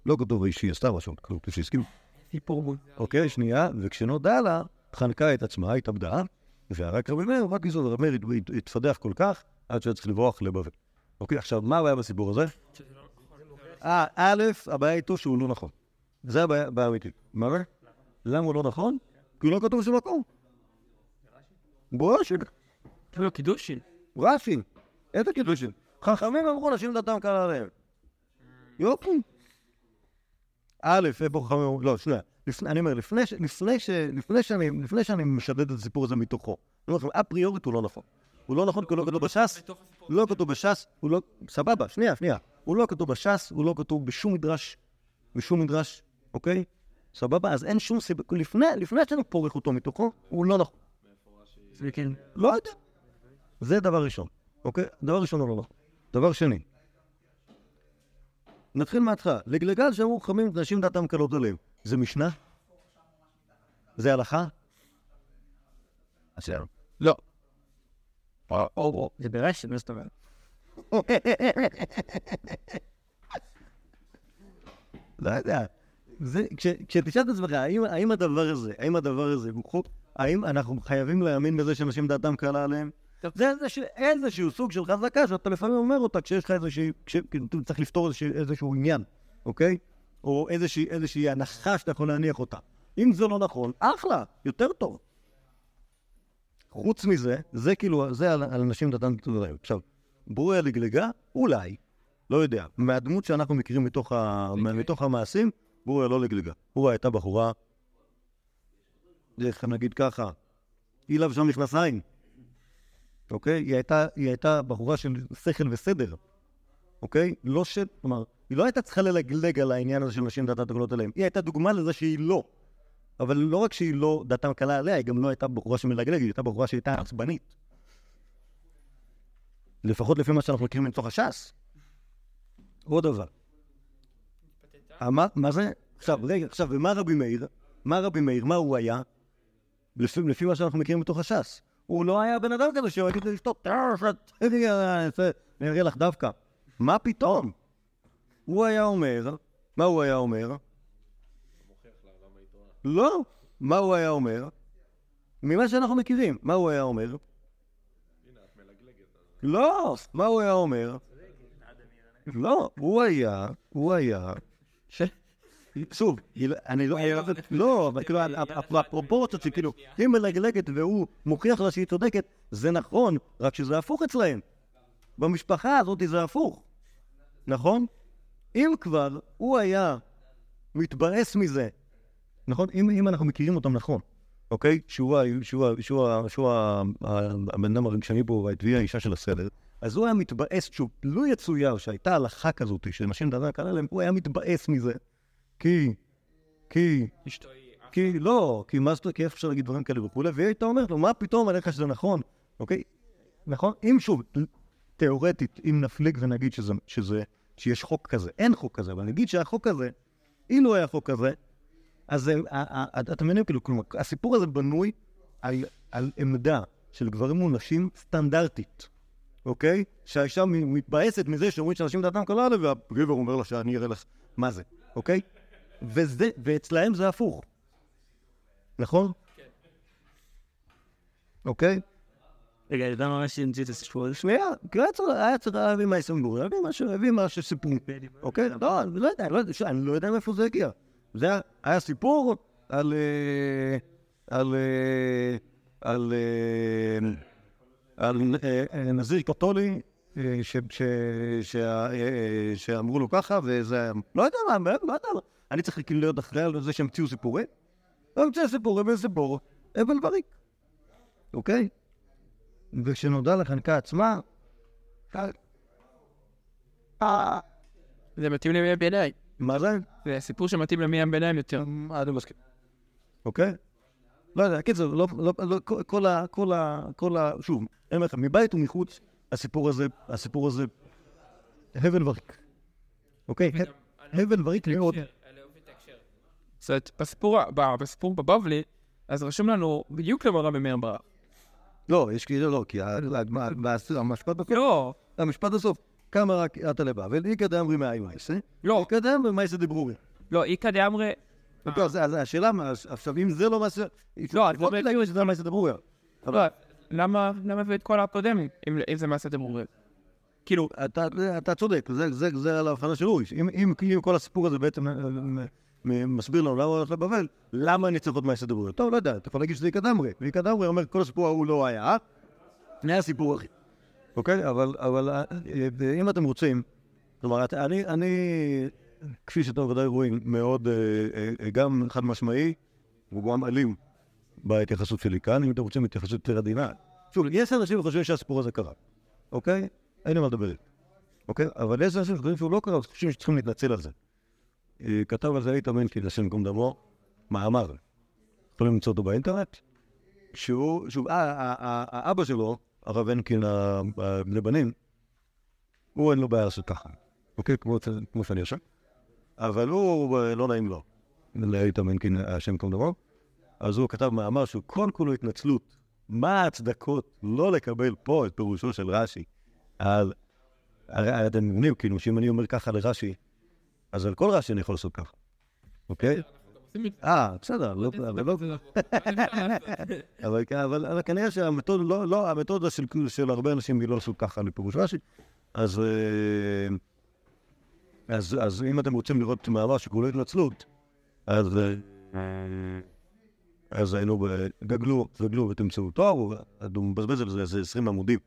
לא כתוב שהיא עשתה משהו, כתוב שהיא הסכימה. אוקיי, שנייה, וכשנודע לה, חנקה את עצמה, התאבדה, ורק רבי מאיר, רק לזו, רבי מאיר הת- הת- התפדח כל כך, עד שהיה צריך לברוח לבבל. אוקיי, עכשיו, מה הבעיה בסיפור הזה? אה, א', הבעיה איתו שהוא לא נכון. זה הבעיה האמיתית. מה? למה הוא לא נכון? כי לא כתוב בשום מקום. ברושי, לא, קידושין. רש"י, איזה קידושין? חכמים אמרו נשים דתם קל עליהם. יופי. א', איפה חכמים אמרו? לא, שנייה. לפני- אני אומר, לפני ש- לפני ש- לפני שאני לפני שאני משדד את הסיפור הזה מתוכו, אני אומר לכם, אפריורית הוא לא נכון. הוא לא נכון כי הוא לא כתוב בש"ס, לא כתוב בש"ס, הוא לא... סבבה, שנייה, שנייה. הוא לא כתוב בש"ס, הוא לא כתוב בשום מדרש, בשום מדרש, אוקיי? סבבה? אז אין שום סיבה, לפני, לפני שאני פורך אותו מתוכו, הוא לא נכון. כן. לא יודע. זה דבר ראשון, אוקיי? דבר ראשון הוא לא נכון. דבר שני, נתחיל מההתחלה. לגלגל שאמרו חכמים, נשים דעתם קלות עליהם. זה משנה? זה הלכה? אשר. לא. או, או. זה ברשת, מה זאת אומרת? לא יודע. זה, כש, כשתשאל את עצמך, האם, האם הדבר הזה, האם הדבר הזה הוא חוק, האם אנחנו חייבים להאמין בזה שאנשים דעתם קלה עליהם? זה איזשהו, איזשהו סוג של חזקה שאתה לפעמים אומר אותה כשיש לך איזושהי, כאילו, צריך לפתור איזשהו, איזשהו עניין, אוקיי? או איזושהי, איזושהי הנחה שאתה יכול להניח אותה. אם זה לא נכון, אחלה, יותר טוב. חוץ מזה, זה כאילו, זה על, על אנשים קלה עליהם. עכשיו, ברוריה לגלגה, אולי, לא יודע, מהדמות שאנחנו מכירים מתוך, ה... מתוך המעשים, ברוריה לא לגלגה. ברוריה הייתה בחורה, איך נגיד ככה, היא לבשה מכנסיים, אוקיי? היא הייתה, היא הייתה בחורה של שכל וסדר, אוקיי? לא ש... כלומר, היא לא הייתה צריכה ללגלג על העניין הזה של נשים דעתן תקלות עליהם. היא הייתה דוגמה לזה שהיא לא. אבל לא רק שהיא לא דעתם קלה עליה, היא גם לא הייתה בחורה שמלגלגת, היא הייתה בחורה שהייתה עצבנית. לפחות לפי מה שאנחנו מכירים מתוך הש"ס. עוד דבר. מה, מה זה? עכשיו, רגע, עכשיו, ומה רבי מאיר? מה רבי מאיר? מה הוא היה? לפי, לפי מה שאנחנו מכירים מתוך הש"ס. הוא לא היה בן אדם כזה שהוא יגיד לאשתו, אני אראה לך דווקא. מה פתאום? הוא היה אומר, מה הוא היה אומר? לא. מה הוא היה אומר? ממה שאנחנו מכירים, מה הוא היה אומר? לא, מה הוא היה אומר? לא, הוא היה, הוא היה... שוב, לא- אני לא... לא, אבל כאילו, הפ- הפרופורציות שכאילו, היא מלגלגת והוא מוכיח לה שהיא צודקת, זה נכון, רק שזה הפוך אצלהם. במשפחה הזאת זה הפוך, נכון? אם כבר הוא היה מתבאס מזה, נכון? אם, אנחנו מכירים אותם נכון, אוקיי? שהוא, הבן אדם הרגשני פה והיא האישה של הסדר, אז הוא היה מתבאס, שוב, לו יצויר שהייתה הלכה כזאת שנשים דבר קרה להם, הוא היה מתבאס מזה. כי, כי. כי לא, כי מה זאת אומרת, כי איך אפשר להגיד דברים כאלה וכולי, והיא הייתה אומרת לו, מה פתאום עליך שזה נכון, אוקיי? נכון? אם שוב, תיאורטית, אם נפליג ונגיד שזה, שזה, שיש חוק כזה, אין חוק כזה, אבל נגיד שהחוק הזה, אילו היה חוק כזה, אז זה- ה- ה- אתם מבינים, כאילו, כלומר, הסיפור הזה בנוי על, על עמדה של גברים מול נשים סטנדרטית, אוקיי? שהאישה מתבאסת מזה שאומרים שאנשים דעתם קלה עליה, והגבר אומר לה שאני אראה לך מה זה, אוקיי? וזה, ואצלהם זה הפוך, נכון? אוקיי? רגע, אתה ממש המציא את הסיפור הזה. שנייה, היה צריך- להביא מהסמבור, להביא משהו, להביא משהו סיפור. אוקיי? לא, אני לא יודע, אני לא יודע, אני לא יודע מאיפה זה הגיע. זה היה- סיפור על... אה, על... אה, על... על אה, אה, נזיר קתולי אה, שאמרו לו ככה, וזה... היה- לא יודע מה, לא יודע מה. אני צריך כאילו להיות אחראי על זה שהמציאו סיפורים? לא המציאו סיפורים, איזה סיפור, אבל בריק. אוקיי? וכשנודע לחנקה עצמה, זה מתאים לימי הביניים. מה זה? זה סיפור שמתאים לימי הביניים יותר. אה, אני מסכים. אוקיי? לא יודע, קיצר, לא, לא, לא, כל- כל ה... כל ה... כל ה... שוב, אני אומר לך, מבית ומחוץ, הסיפור הזה, הסיפור הזה, הבל וריק. אוקיי? הבל ורית מאוד. זאת אומרת, בסיפור, ב- בסיפור בבבלי, אז רשום לנו בדיוק למה רבי מאיר ברח. לא, יש כאילו לא, כי ה- מה- מה- המשפט בסוף, לא, המשפט בסוף, כמה רק עתה לבבל, איכא דאמרי מאי מייסה, לא, איכא דאמרי מייסה דברורי. לא, איכא דאמרי, לא, אז השאלה, מה, עכשיו, אם זה לא מה ש... לא, אני אומר- להגיד שזה מייסה דברורי. למה למה הביא את כל הקודמים, אם אם זה מעשה דבורים? כאילו, אתה, אתה צודק, זה, זה על ההבחנה של אורי. אם, אם, אם כל הסיפור הזה בעצם אה, מ- מ- מסביר לנו למה הוא הולך לבבל, למה אני צריך עוד מעשה דברויות? טוב, לא יודע, אתה יכול להגיד שזה איקדמרי. ואיקדמרי אומר, כל הסיפור ההוא לא היה, היה סיפור אחר. אוקיי? אבל, אבל אה, אה, אם אתם רוצים, כלומר, אני, אני, כפי שאתם ודאי רואים, מאוד, אה, אה, גם חד משמעי, וגם אלים בהתייחסות שלי כאן, אם אתם רוצים התייחסות יותר עדינה. שוב, יש אנשים שחושבים שהסיפור הזה קרה, אוקיי? אין לי מה לדבר. אוקיי? אבל יש אנשים שחושבים שהוא לא קרה, אז חושבים שצריכים להתנצל על זה. אה, כתב על זה איתן מנקין, השם ייקום דמו, מאמר. יכולים למצוא אותו באינטרנט. שהוא, שוב, אה, אה, האבא שלו, הרב הנקין הלבנין, הוא אין לו בעיה לעשות ככה. אוקיי? כמו, שאני יושב. אבל הוא, לא נעים לו. לאיתן מנקין, השם ייקום דמו. אז הוא כתב מאמר שהוא כל כולו התנצלות. מה ההצדקות לא לקבל פה את פירושו של רש"י על... הרי אתם מבינים, כאילו, שאם אני אומר ככה לרש"י, אז על כל רש"י אני יכול לעשות ככה, אוקיי? אה, בסדר, לא, אבל כנראה שהמתודה, לא, לא, המתודה של, של הרבה אנשים היא לא לעשות ככה לפירוש רש"י, אז, אה, אז, אז אם אתם רוצים לראות מאמר שכולו התנצלות, אז, אה, אז היינו, ב- גגלו, גגלו ותמצאו אותו, הוא מבזבז על זה איזה 20 עמודים.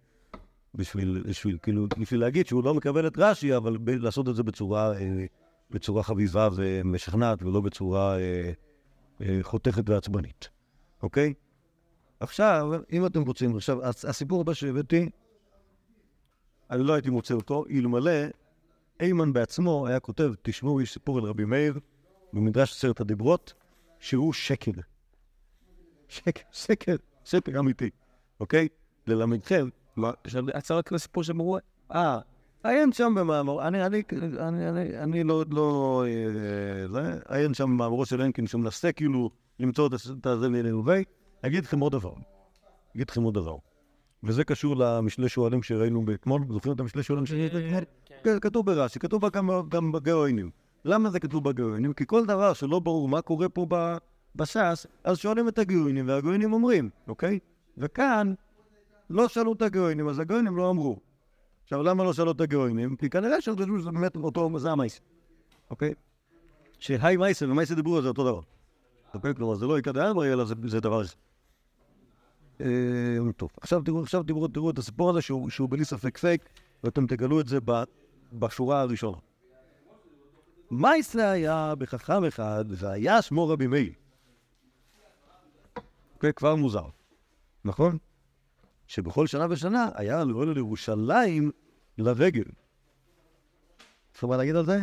בשביל, בשביל, כאילו, בשביל להגיד שהוא לא מקבל את רש"י, אבל ב- לעשות את זה בצורה, אה, בצורה חביבה ומשכנעת, ולא בצורה אה, אה, חותכת ועצבנית, אוקיי? עכשיו, אם אתם רוצים, עכשיו, הס- הסיפור הבא שהבאתי, אני לא הייתי מוצא אותו, אלמלא איימן בעצמו היה כותב, תשמעו, יש סיפור על רבי מאיר במדרש עשרת הדיברות, שהוא שקר. שקר, שקר, שקר אמיתי, אוקיי? ללמדכם, מה, עצר רק לסיפור של מורה. אה, עיין שם במאמר, אני, אני, אני, אני, אני לא, לא, אה, זה, עיין שם במאמרו של הנקין, שהוא מנסה כאילו למצוא את הזה לנהובי, אגיד לכם עוד דבר, אגיד לכם עוד דבר, וזה קשור למשלי שועלים שראינו אתמול, זוכרים את המשלי שועלים שראינו? כן, כתוב ברש"י, כתוב גם, בגאונים. למה זה כתוב בגאונים? כי כל דבר שלא ברור מה קורה פה בש"ס, אז שואלים את הגאונים, והגאונים אומרים, אוקיי? וכאן לא שאלו את הגאונים, אז הגאונים לא אמרו. עכשיו, למה לא שאלו את הגאונים? כי כנראה שהם חשבו שזה באמת אותו, זה המייס. אוקיי? שהי מייסה ומייסה דיברו זה אותו דבר. אוקיי? כלומר, זה לא יקד האמרי, אלא זה, דבר. אה, טוב, עכשיו תראו, עכשיו תראו, תראו את הסיפור הזה שהוא, שהוא בלי ספק פייק, ואתם תגלו את זה ב, בשורה הראשונה. מייסה היה בחכם אחד, והיה שמו רבי מאיר. כבר מוזר, נכון? שבכל שנה ושנה היה עולה לירושלים לרגל. יש לך מה להגיד על זה?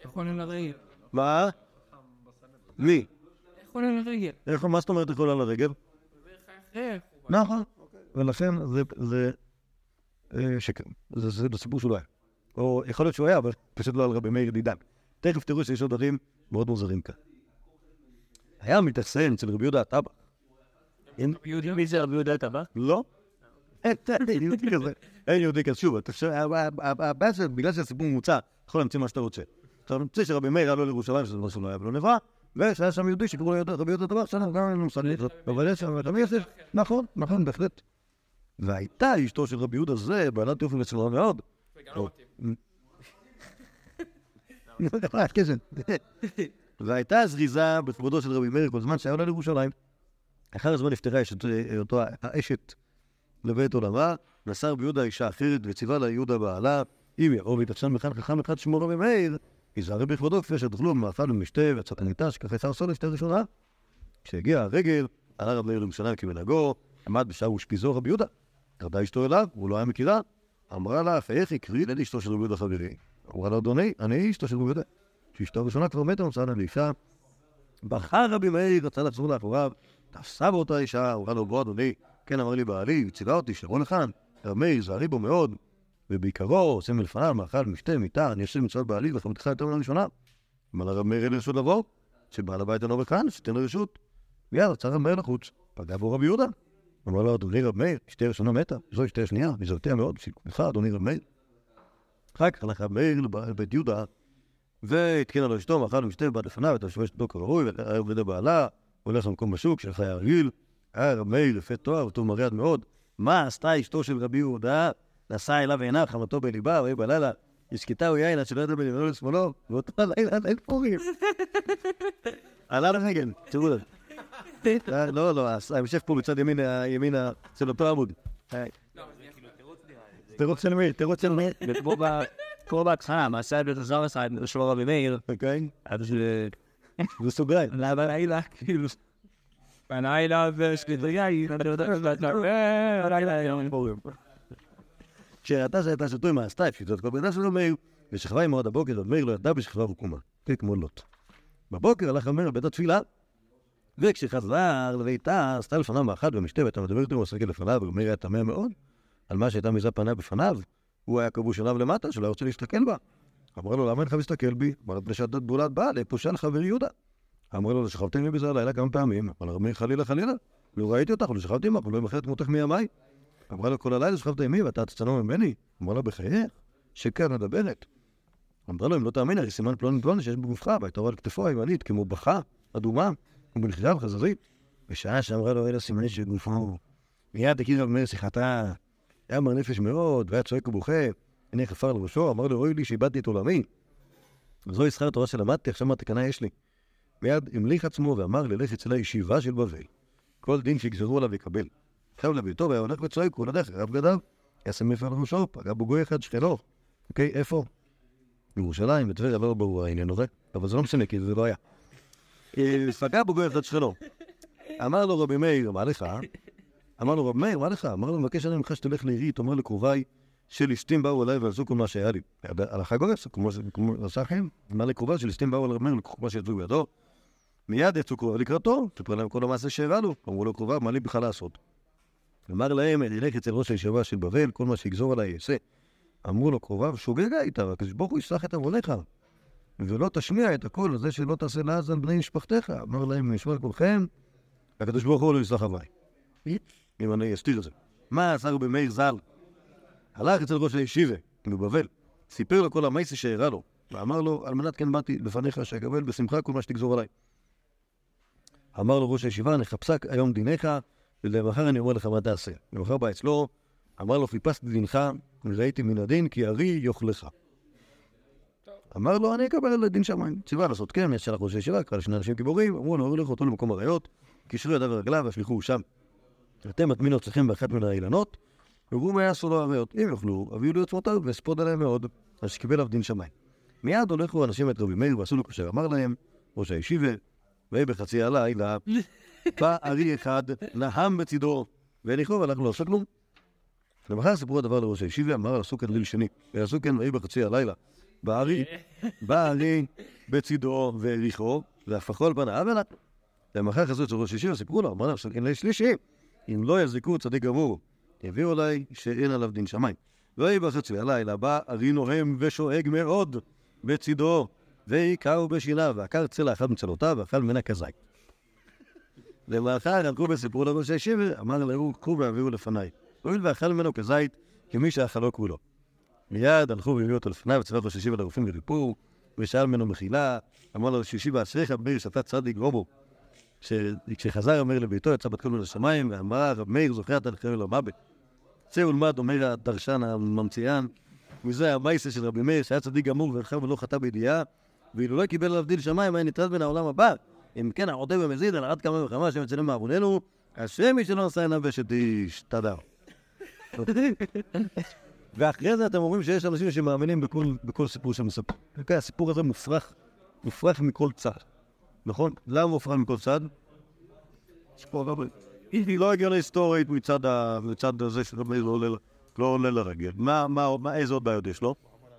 איך עולה לרגל? מה? מי? איך עולה לרגל? איך, מה זאת אומרת יכול על הרגל? איך? נכון. ולכן זה, אה, שקר. זה סיפור שהוא לא היה. או יכול להיות שהוא היה, אבל פשוט לא על רבי מאיר דידן. תכף תראו שיש עוד דברים מאוד מוזרים כאן. היה מתאכסן אצל רבי יהודה הטבח. אין- מי זה רבי יהודה טבע? לא? אין יהודי כזה. אין יהודי כזה. שוב, אתה חושב, הבעיה זה בגלל שהסיפור מוצע, אתה יכול להמציא מה שאתה רוצה. אתה ממציא שרבי מאיר עלו לירושלים, שזה דבר שלא היה ולא נברא, ושהיה שם יהודי שקראו לו רבי יהודה דבר, בסדר, גם אין לנו מושג. אבל יש שם, תמיד יש, נכון, נכון, בהחלט. והייתה אשתו של רבי יהודה זה, בעלת יופי וצלחה מאוד. טוב. כן, והייתה זריזה בכבודו של רבי מאיר כל זמן שהיה עולה לירושלים. אחר הזמן נפטרה אשת- אותו האשת לבית עולמה, נשא רבי יהודה אישה אחרת וציווה לה יהודה בעלה, אם יבוא ויתעצם מכאן חכם אחד שמו רבי מאיר, היזהרי בכבודו כפי אשר תאכלו במאכל ומשתה המיטה שכך יצר סול אשתה ראשונה. כשהגיע הרגל, עלה רבי מאיר לירושלים כמנהגו, עמד בשער ושפיזו רבי יהודה. ירדה אשתו אליו, הוא לא היה מכירה, אמרה לה, איך יקריא לי אשתו של רבי יהודה חברי? אמרה לה, אדוני, אני אשתו של רבי יהודה. שאשתו הראשונה כבר מתה, נמצאה לה לאישה. בחר רבי מאיר, רצה לחזור לאחוריו, תפסה בו אותה אישה, אמרה לו, בוא אדוני, כן אמר לי בעלי, ציווה אותי, שבוא לכאן. רבי מאיר, זהרי בו מאוד, ובעיקרו עושים מלפניו מאכל, משתה, מיטה, אני עושה מצוות בעלי וחמתך יותר מן הראשונה. אמר לרב מאיר אין רשות לבוא, שבעל הבית אינו בכאן, שתיתן לו רשות. מיד יצא רב מאיר לחוץ, פגע בו רבי יהודה. אמר לו, אדוני רב מאיר, אשתי הראשונה מתה, זו אשתי השנייה, מזרתיה מאוד, בשביל אדוני רב מאיר. אחר כך הלך רב מאיר לבית יהודה, והתקין לו אשתו, מאכל ומשתה, בא לפניו, את המשמש אותו כראוי, והיה עובד הבעלה, הולך למקום בשוק של חיי הרגיל, היה רב מאיר יפה תואר, וטוב מריד מאוד. מה עשתה אשתו של רבי יהודה? נשא אליו עיניו, חמתו בליבה, ויהי בלילה, השקטהו יין עד שלא ידע בימינו לשמאלו, ואותו הלילה אין פורים. עלה לרגל, תראו לזה. לא, לא, ההמשך פה מצד ימין, ימין של אותו עמוד. תירוץ של מי? תירוץ של מי? כמו בהתחלה, מעשה בית הזר עשה את שמו רבי מאיר, אוקיי? אז זה סוגריים. בלילה, כאילו, בלילה ושליטי, בלילה היום פורים. כשראתה שהייתה שתוי הפשיטו את כל ביתה של מאיר, ושכבה עמו עד הבוקר, ומאיר לא ידע בשכבה וקומה, כמו לוט. בבוקר הלך המאיר לבית התפילה, וכשחזר לביתה, עשתה לפניו מאחד ומשתה, והייתה מדברת עם הסגל לפניו, ומאיר היה טמא מאוד, על מה שהייתה מזה פניה בפניו, הוא היה כבוש עליו למטה, שלא רוצה להסתכל בה. אמר לו, למה אינך מסתכל בי? אמר לו, מפני שאת בולת באה, לפושע לחבר יהודה. אמר לו, שכבתם לי בזה הלילה כמה פעמים. אמר לו, חלילה חלילה, לא ראיתי אותך, לא שכבתי עמך, ולא ימחר מותך מימיי. אמרה לו, כל הלילה שכבת עמי ואתה תצטנוע ממני? אמר לה, בחייך, שכן מדברת. אמרה לו, אם לא תאמין, הרי סימן פלוני פלוני שיש בגופך, והייתה רואה על כתפו הימנית, כמו בכה, אדומה, ובנחידה וחזרית. בשעה שאמרה לו, אלה סימנים של גופו. מיד הכיר רב מאיר שיחתה, היה מר נפש מאוד, והיה צועק ובוכה, הנה חפר לראשו, אמר לו, אוי לי שאיבדתי את עולמי. זוהי שכר התורה שלמדתי, עכשיו מה תקנה יש לי. מיד המליך עצמו ואמר ללך אצל הישיבה של בבל. כל דין שיגזרו עליו יקבל. עכשיו לביתו, והיה הולך וצועק, הוא נדח, רב גדיו, יעשה מפר על ראשו, פגע בו גוי אחד שכנו. אוקיי, איפה? בירושלים, בטבריה, לא ברור העניין הזה, אבל זה לא משנה, כי זה לא היה. פגע בו גוי אחד שכנו. אמר לו רבי מאיר, מה לך? אמר לו, רב מאיר, מה לך? אמר לו, מבקש אני ממך שתלך לעירי, תאמר לקרוביי שליסטים באו אליי ועשו כל מה שהיה לי. הלכה גורס, כמו שעשה חיים, אמר לקרוביי שליסטים באו אל רב מאיר, לקחו מה שיצאו בידו. מיד יצאו קרוביו לקראתו, סיפר להם כל המעשה שהראה לו. אמרו לו קרוביו, מה לי בכלל לעשות? אמר להם, אני אלך אצל ראש הישיבה של בבל, כל מה שיגזור עליי אעשה. אמרו לו קרוביו, שוגג היית, הקדוש ברוך הוא יסלח את עוונך. ולא תשמיע את הקול הזה שלא תעשה לעז על בני משפחתך. אמר להם, נשמע כולכם, הקדוש ברוך הוא לא יסלח אביי. אם אני אסתיר את זה. מה עשה רבי מאיר ז"ל? הלך אצל ראש הישיבה בבבל, סיפר לו כל המייסה שהראה לו, ואמר לו, על מנת כן באתי לפניך שאקבל בשמחה כל מה שתגזור עליי. אמר לו ראש הישיבה, נחפשה היום דיניך, ולמחר אני אומר לך מה תעשה. למחר בא אצלו, אמר לו, חיפשתי דינך, וראיתי מן הדין, כי ארי יאכלך. אמר לו, אני אקבל על דין שמיים. ציווה לעשות כן, יש שלח ראש הישיבה, קרא לשני אנשים גיבורים, אמרו לו, הולך אותו למקום אריות, קישרו ידיו ורגליו והשליכוהו שם. אתם מטמין ארצכם באחת מן האילנות, וראו מה יעשו לו אריות. אם יאכלו, הביאו לי עצמותיו ואספוד עליהם מאוד, אז שקיבל עליו דין שמיים. מיד הולכו אנשים את רבי מאיר ועשו לו כאשר אמר להם, ראש הישיבה, ויהי בחצי הלילה, בא ארי אחד, נהם בצידו, והניחו והלך לא עשה כלום. למחר סיפרו הדבר לראש הישיבה, אמר עשו כאן ליל שני, ועשו כן ויהי בחצי הלילה. בא ארי, בא ארי בצידו והריחו, והפכו על פניו ולה. למחר חזרו אצל ראש הישיבה, סיפרו לו, אמר להם, עשו כן ליל שלישי, אם לא יזיקו צדיק גמור, יביאו אליי שאין עליו דין שמיים. ויהי בחצי הלילה, בא ארי נוהם ושואג מאוד בצידו, והיכהו בשיניו, ועקר צלע אחד מצלותיו, ואכל ממנה כזית. למאחר הלכו וסיפרו לראש הישיבה, אמר להו, קחו והביאו לפניי. הואיל ואכל ממנו כזית, כמי שאכלו כולו. מיד הלכו והביאו אותו לפניו, וצוות ראש הישיבה לרופאים וריפור, ושאל ממנו מחילה, אמר לו, שישיבה אשריך, מאיר, שאתה צדיק רובו. כשחזר אומר לביתו, יצא בת קול מן השמיים, ואמר, רב מאיר, זוכר אתה לחיים אל המוות. צא ולמד, אומר הדרשן הממציאן, מזה המייסה של רבי מאיר, שהיה צדיק גמור ולחם ולא חטא בידיעה, ואילו לא קיבל עליו דין שמיים, היה נטרד בין העולם הבא. אם כן, העודה במזיד, על עד כמה וכמה שהם אצלנו מעווננו, השם מי שלא עשה עיניו ושת איש, תדע. ואחרי זה אתם אומרים שיש אנשים שמאמינים בכל, בכל סיפור שמספר. אוקיי, הסיפור הזה מופרך, מופרך מכל צד. נכון? למה מופרך מכל צד? היא לא הגיעה היסטורית מצד, הזה שרבי לא עולה, לא עולה לרגל. מה, מה, מה, איזה עוד בעיות יש לו?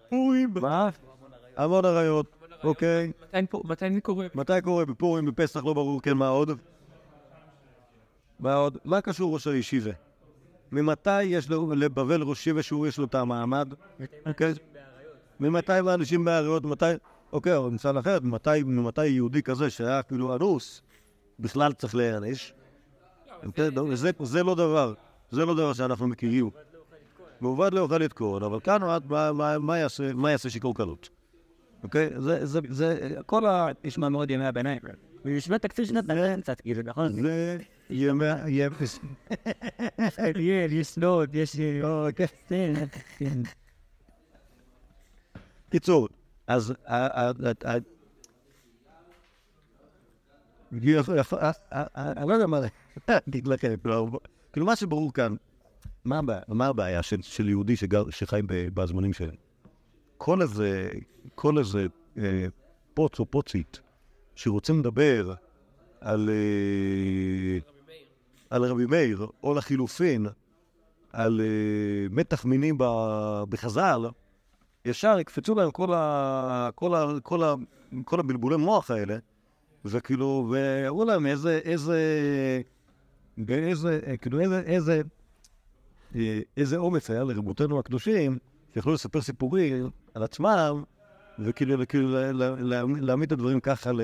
פורים. מה? המון אריות, אוקיי. מתי זה קורה? מתי קורה? בפורים, בפסח, לא ברור, כן, מה עוד? מה עוד? מה קשור ראש הישיבה? ממתי יש לו, לבבל ראשי ושהוא יש לו את המעמד? אוקיי? ממתי האנשים באריות, מתי, אוקיי, או מצד אחרת, ממתי, ממתי יהודי כזה שהיה כאילו אנוס, בכלל צריך להיענש? אוקיי? לא, זה, זה לא דבר, זה לא דבר שאנחנו מכירים. מעובד לא יאכל לתקון, אבל כאן מה, מה, מה, יעשה, מה יעשה שיכור קלות? אוקיי? זה, זה, זה, כל ה... נשמע מאוד ימי הביניים. וישמע תקציב שנת נגן קצת, כאילו, נכון? זה ימי... ימי... יש סלוד, יש... אוקיי. כן, כן. קיצור, אז ה- ה- ה- ה- יפ- יפ- ה- ה- אני לא יודע מה להגיד לכם, כאילו, מה שברור כאן, מה הבעיה- של- יהודי שחי בזמנים שלהם? כל איזה, כל איזה אה, פוץ או פוצית שרוצים לדבר על, אה, על רבי מאיר, או לחילופין, על אה, מתח מינים בחז"ל, ישר יקפצו להם כל, ה... כל, ה... כל, ה... כל הבלבולי מוח האלה, וכאילו, ויראו להם איזה, איזה, באיזה, כאילו, איזה, איזה, אה, איזה אומץ היה לרבותינו הקדושים, שיכולו לספר סיפורים על עצמם, וכאילו, כאילו, לה- לה- לה- להעמיד את הדברים ככה ל...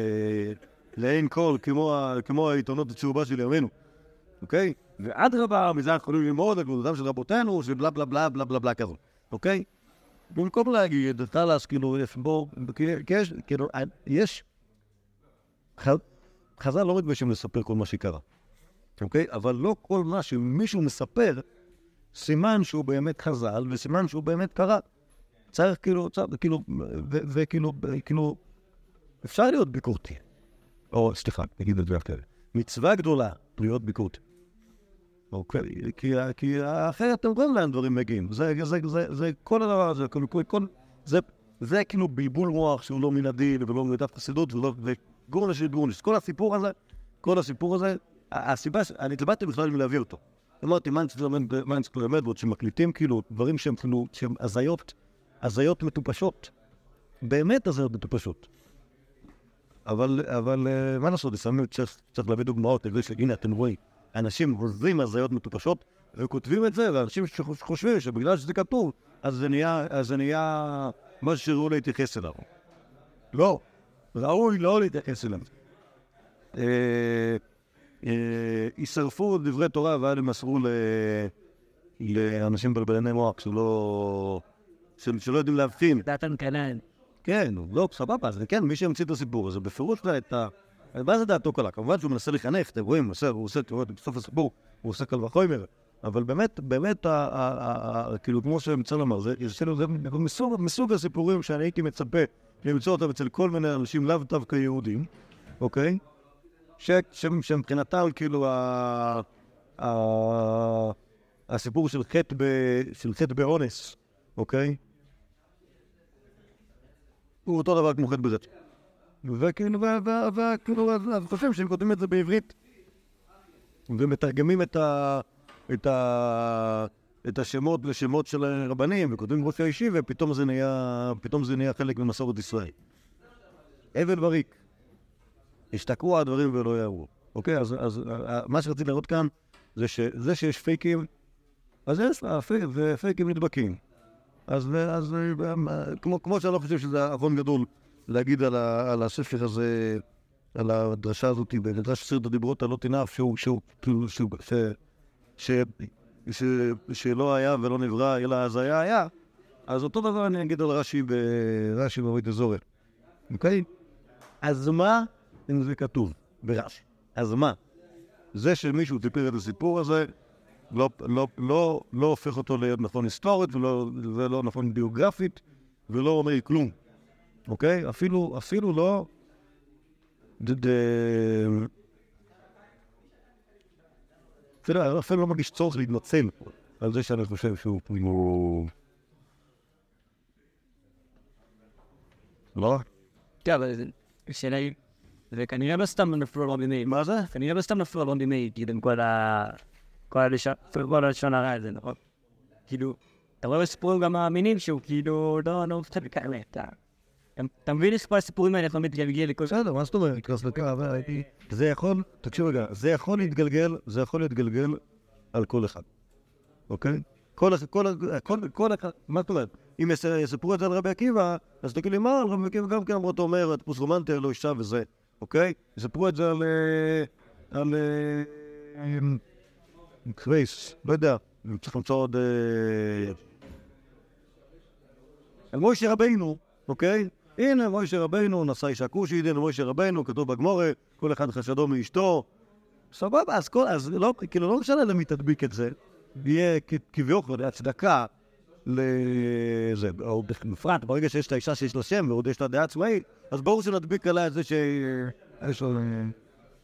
לעין כל, כמו. כמו העיתונות הצהובה של ימינו, אוקיי? ואדרבה, מזה אנחנו יכולים ללמוד על גדולתם של רבותינו, שבלה בלה בלה בלה בלה בלה כזו, אוקיי? במקום להגיד, טלס, כאילו, יש בו, כי יש, כאילו, יש, ח- חז"ל לא מתביישים לספר כל מה שקרה, אוקיי? אבל לא כל מה שמישהו מספר, סימן שהוא באמת חז"ל, וסימן שהוא באמת קרה. צריך כאילו, כאילו, וכאילו, כאילו, אפשר להיות ביקורתי. או, סליחה, נגיד את זה אחרת. מצווה גדולה להיות ביקורתי. כי, אחרת רואים לאן דברים מגיעים. זה, כל הדבר הזה, זה, כאילו בלבול מוח שהוא לא מן הדין ולא מדף חסידות ולא, וגורנש של גורנש. כל הסיפור הזה, כל הסיפור הזה, הסיבה, אני התלבטתי בכלל להביא אותו. אמרתי, מה אני צריך ללמד, ועוד שמקליטים כאילו דברים שהם כאילו, שהם הזיות, הזיות מטופשות. באמת הזיות מטופשות. אבל, אבל אה, מה לעשות, לפעמים צריך, צריך להביא דוגמאות, שהנה, אתם רואים, אנשים הוזים הזיות מטופשות, וכותבים את זה, ואנשים שחושבים שבגלל שזה כתוב, אז זה נהיה, אז זה נהיה משהו שראוי להתייחס אליו. לא, ראוי לא להתייחס אליו. אה, אה, יישרפו דברי תורה ואז הם מסרו. לאנשים בלבלני מוח שלא... של- שלא יודעים להבחין. דעתן כנען. כן, לא, סבבה, אז כן, מי שהמציא את הסיפור הזה, בפירוש את ה... מה זה דעתו קלה? כמובן שהוא מנסה לחנך, אתם רואים, הוא עושה, בסוף הסיפור, הוא עושה קל וחומר, אבל באמת, באמת, כאילו, כמו שמצל אמר, זה, מסוג, הסיפורים שאני הייתי מצפה למצוא אותם אצל כל מיני אנשים, לאו דווקא יהודים, אוקיי? שמבחינתם, כאילו, הסיפור של חטא, של באונס, אוקיי? הוא אותו דבר כמו חטא ברצח. וכאילו, וכאילו, אז אז חושבים שהם כותבים את זה בעברית ומתרגמים את ה... את ה... את השמות לשמות של הרבנים וכותבים ראש האישי ופתאום זה נהיה, פתאום זה נהיה חלק ממסורת ישראל. אבל בריק. השתקעו הדברים ולא יעברו. אוקיי, אז, אז אה, מה שרציתי להראות כאן זה שזה שיש פייקים, אז יש פי- ופייקים נדבקים. אז, אז אה, כמו, כמו שאני לא חושב שזה עוון גדול להגיד על, ה, על הספר הזה, על הדרשה הזאת, במדרש עשרת הדיברות על לא תנאף, שהוא, שהוא, שהוא, ש, ש, ש, שלא היה ולא נברא, אלא אז היה היה, אז אותו דבר אני אגיד על רש"י ברש"י בבית הזורל, אוקיי? אז מה אם זה כתוב ברש"י? אז מה? זה שמישהו סיפר את הסיפור הזה, לא, לא, לא, לא הופך אותו להיות נכון היסטורית ולא, ולא נכון ביוגרפית ולא אומר כלום, אוקיי? אפילו, אפילו לא... ד, ד, אפילו, אפילו לא מרגיש צורך להתנצל על זה שאני חושב שהוא... הוא... לא? כן, אבל זה- השאלה היא, זה כנראה לא סתם נפלו לא במייל. מה זה? כנראה לא סתם נפלו לא במייל, כאילו, עם כל ה... כל הלשון, הרע הזה, נכון? כאילו, אתה רואה בסיפורים גם מאמינים שהוא כאילו, לא, לא אתה... אתה מבין איך כל הסיפורים האלה יכולים להתגלגל לכל... בסדר, מה זאת אומרת? זה יכול, תקשיב רגע, זה יכול להתגלגל, זה יכול להתגלגל על כל אחד. אוקיי? כל אחד, כל, ה- כל, כל אחד, מה זאת אומרת? אם יס- יספרו את זה על רבי עקיבא, אז תגיד לי, מה, על רבי עקיבא גם כן אמרו, אתה אומר, טיפוס רומנטי, לא אישה וזה, אוקיי? יספרו את זה על... אה, על... אה, קרייס, לא יודע, צריך למצוא עוד... אה, על מוישה רבינו, אוקיי? הנה מוישה רבינו נשא אישה כושית, הנה מוישה רבינו, כתוב בגמורה, כל אחד חשדו מאשתו. סבבה, אז, כל, אז לא, כאילו לא משנה למי תדביק את זה, יהיה כביכול הצדקה לזה, או בפרט, ברגע שיש את האישה שיש לה שם ועוד יש לה דעה עצמאית, אז ברור שנדביק עליה את זה שיש לו אה,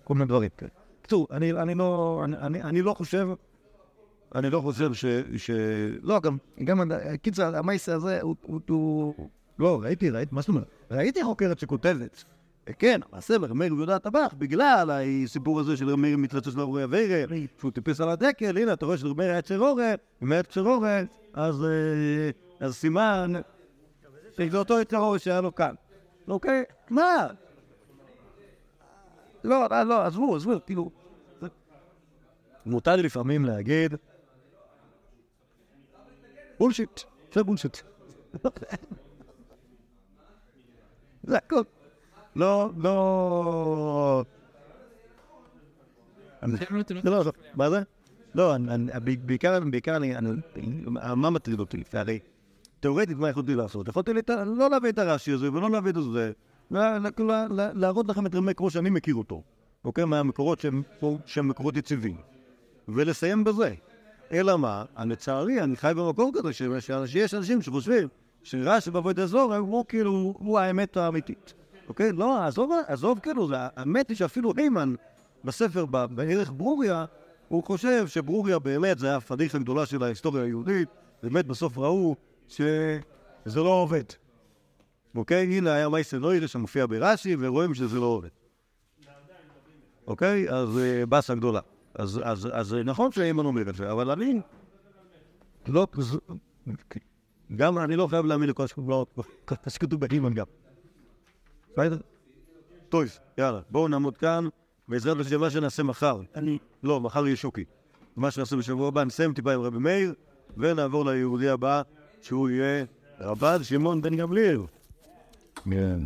כל מיני דברים. כן. בקיצור, אני, אני, לא, אני, אני, אני לא חושב, אני לא חושב ש... ש... לא, גם, גם, קיצר, המייסה הזה, הוא, הוא, הוא... לא, ראיתי, ראיתי, מה זאת אומרת? ראיתי חוקרת שכותבת. כן, המעשה ברמיר ויהודה הטבח, בגלל הסיפור הזה של רמיר מתרצץ לאורי אבירה, שהוא טיפס על הדקל, הנה, אתה רואה שרמיר היה צרורה, אם היה אז, אה, אז סימן שזה אותו צרורה שהיה לו כאן. אוקיי? מה? לא, לא, לא, עזבו, עזבו, כאילו... מותר לי לפעמים להגיד בולשיט, זה בולשיט. זה הכל. לא, לא... לא, לא, מה זה? לא, אני- אני- ב- בעיקר, בעיקר אני, מה מטריד אותי? הרי תאורטית מה יכולתי לעשות? יכולתי לת- לא להביא את הרש"י הזה ולא להביא את זה, להראות לכם את רמי כמו שאני מכיר אותו, אוקיי? מהמקורות שהם מקורות יציבים, ולסיים בזה. אלא מה? לצערי, אני חי במקום כזה שיש אנשים שחושבים שרש"י בעבוד אזור הוא כאילו, הוא האמת האמיתית. אוקיי? לא, עזוב, עזוב כאילו, האמת היא שאפילו הימן בספר, בערך ברוריה, הוא חושב שברוריה באמת זה הפדיחה הגדולה של ההיסטוריה היהודית, באמת בסוף ראו שזה לא עובד. אוקיי? הנה היה מייסר נוירה שמופיע ברש"י, ורואים שזה לא עובד. אוקיי? אז אה, באסה גדולה. אז אה, נכון שהימן אומר את זה, אבל אני... לא... גם אני לא חייב להאמין לכל שכתוב- בהימן גם. בסדר? טוב, יאללה, בואו נעמוד כאן, בעזרת השם מה שנעשה מחר. אני... לא, מחר יהיה שוקי. מה שנעשה בשבוע הבא, נסיים טיפה עם רבי מאיר, ונעבור ליהודי הבא, שהוא יהיה רבד שמעון בן גמליאל. כן.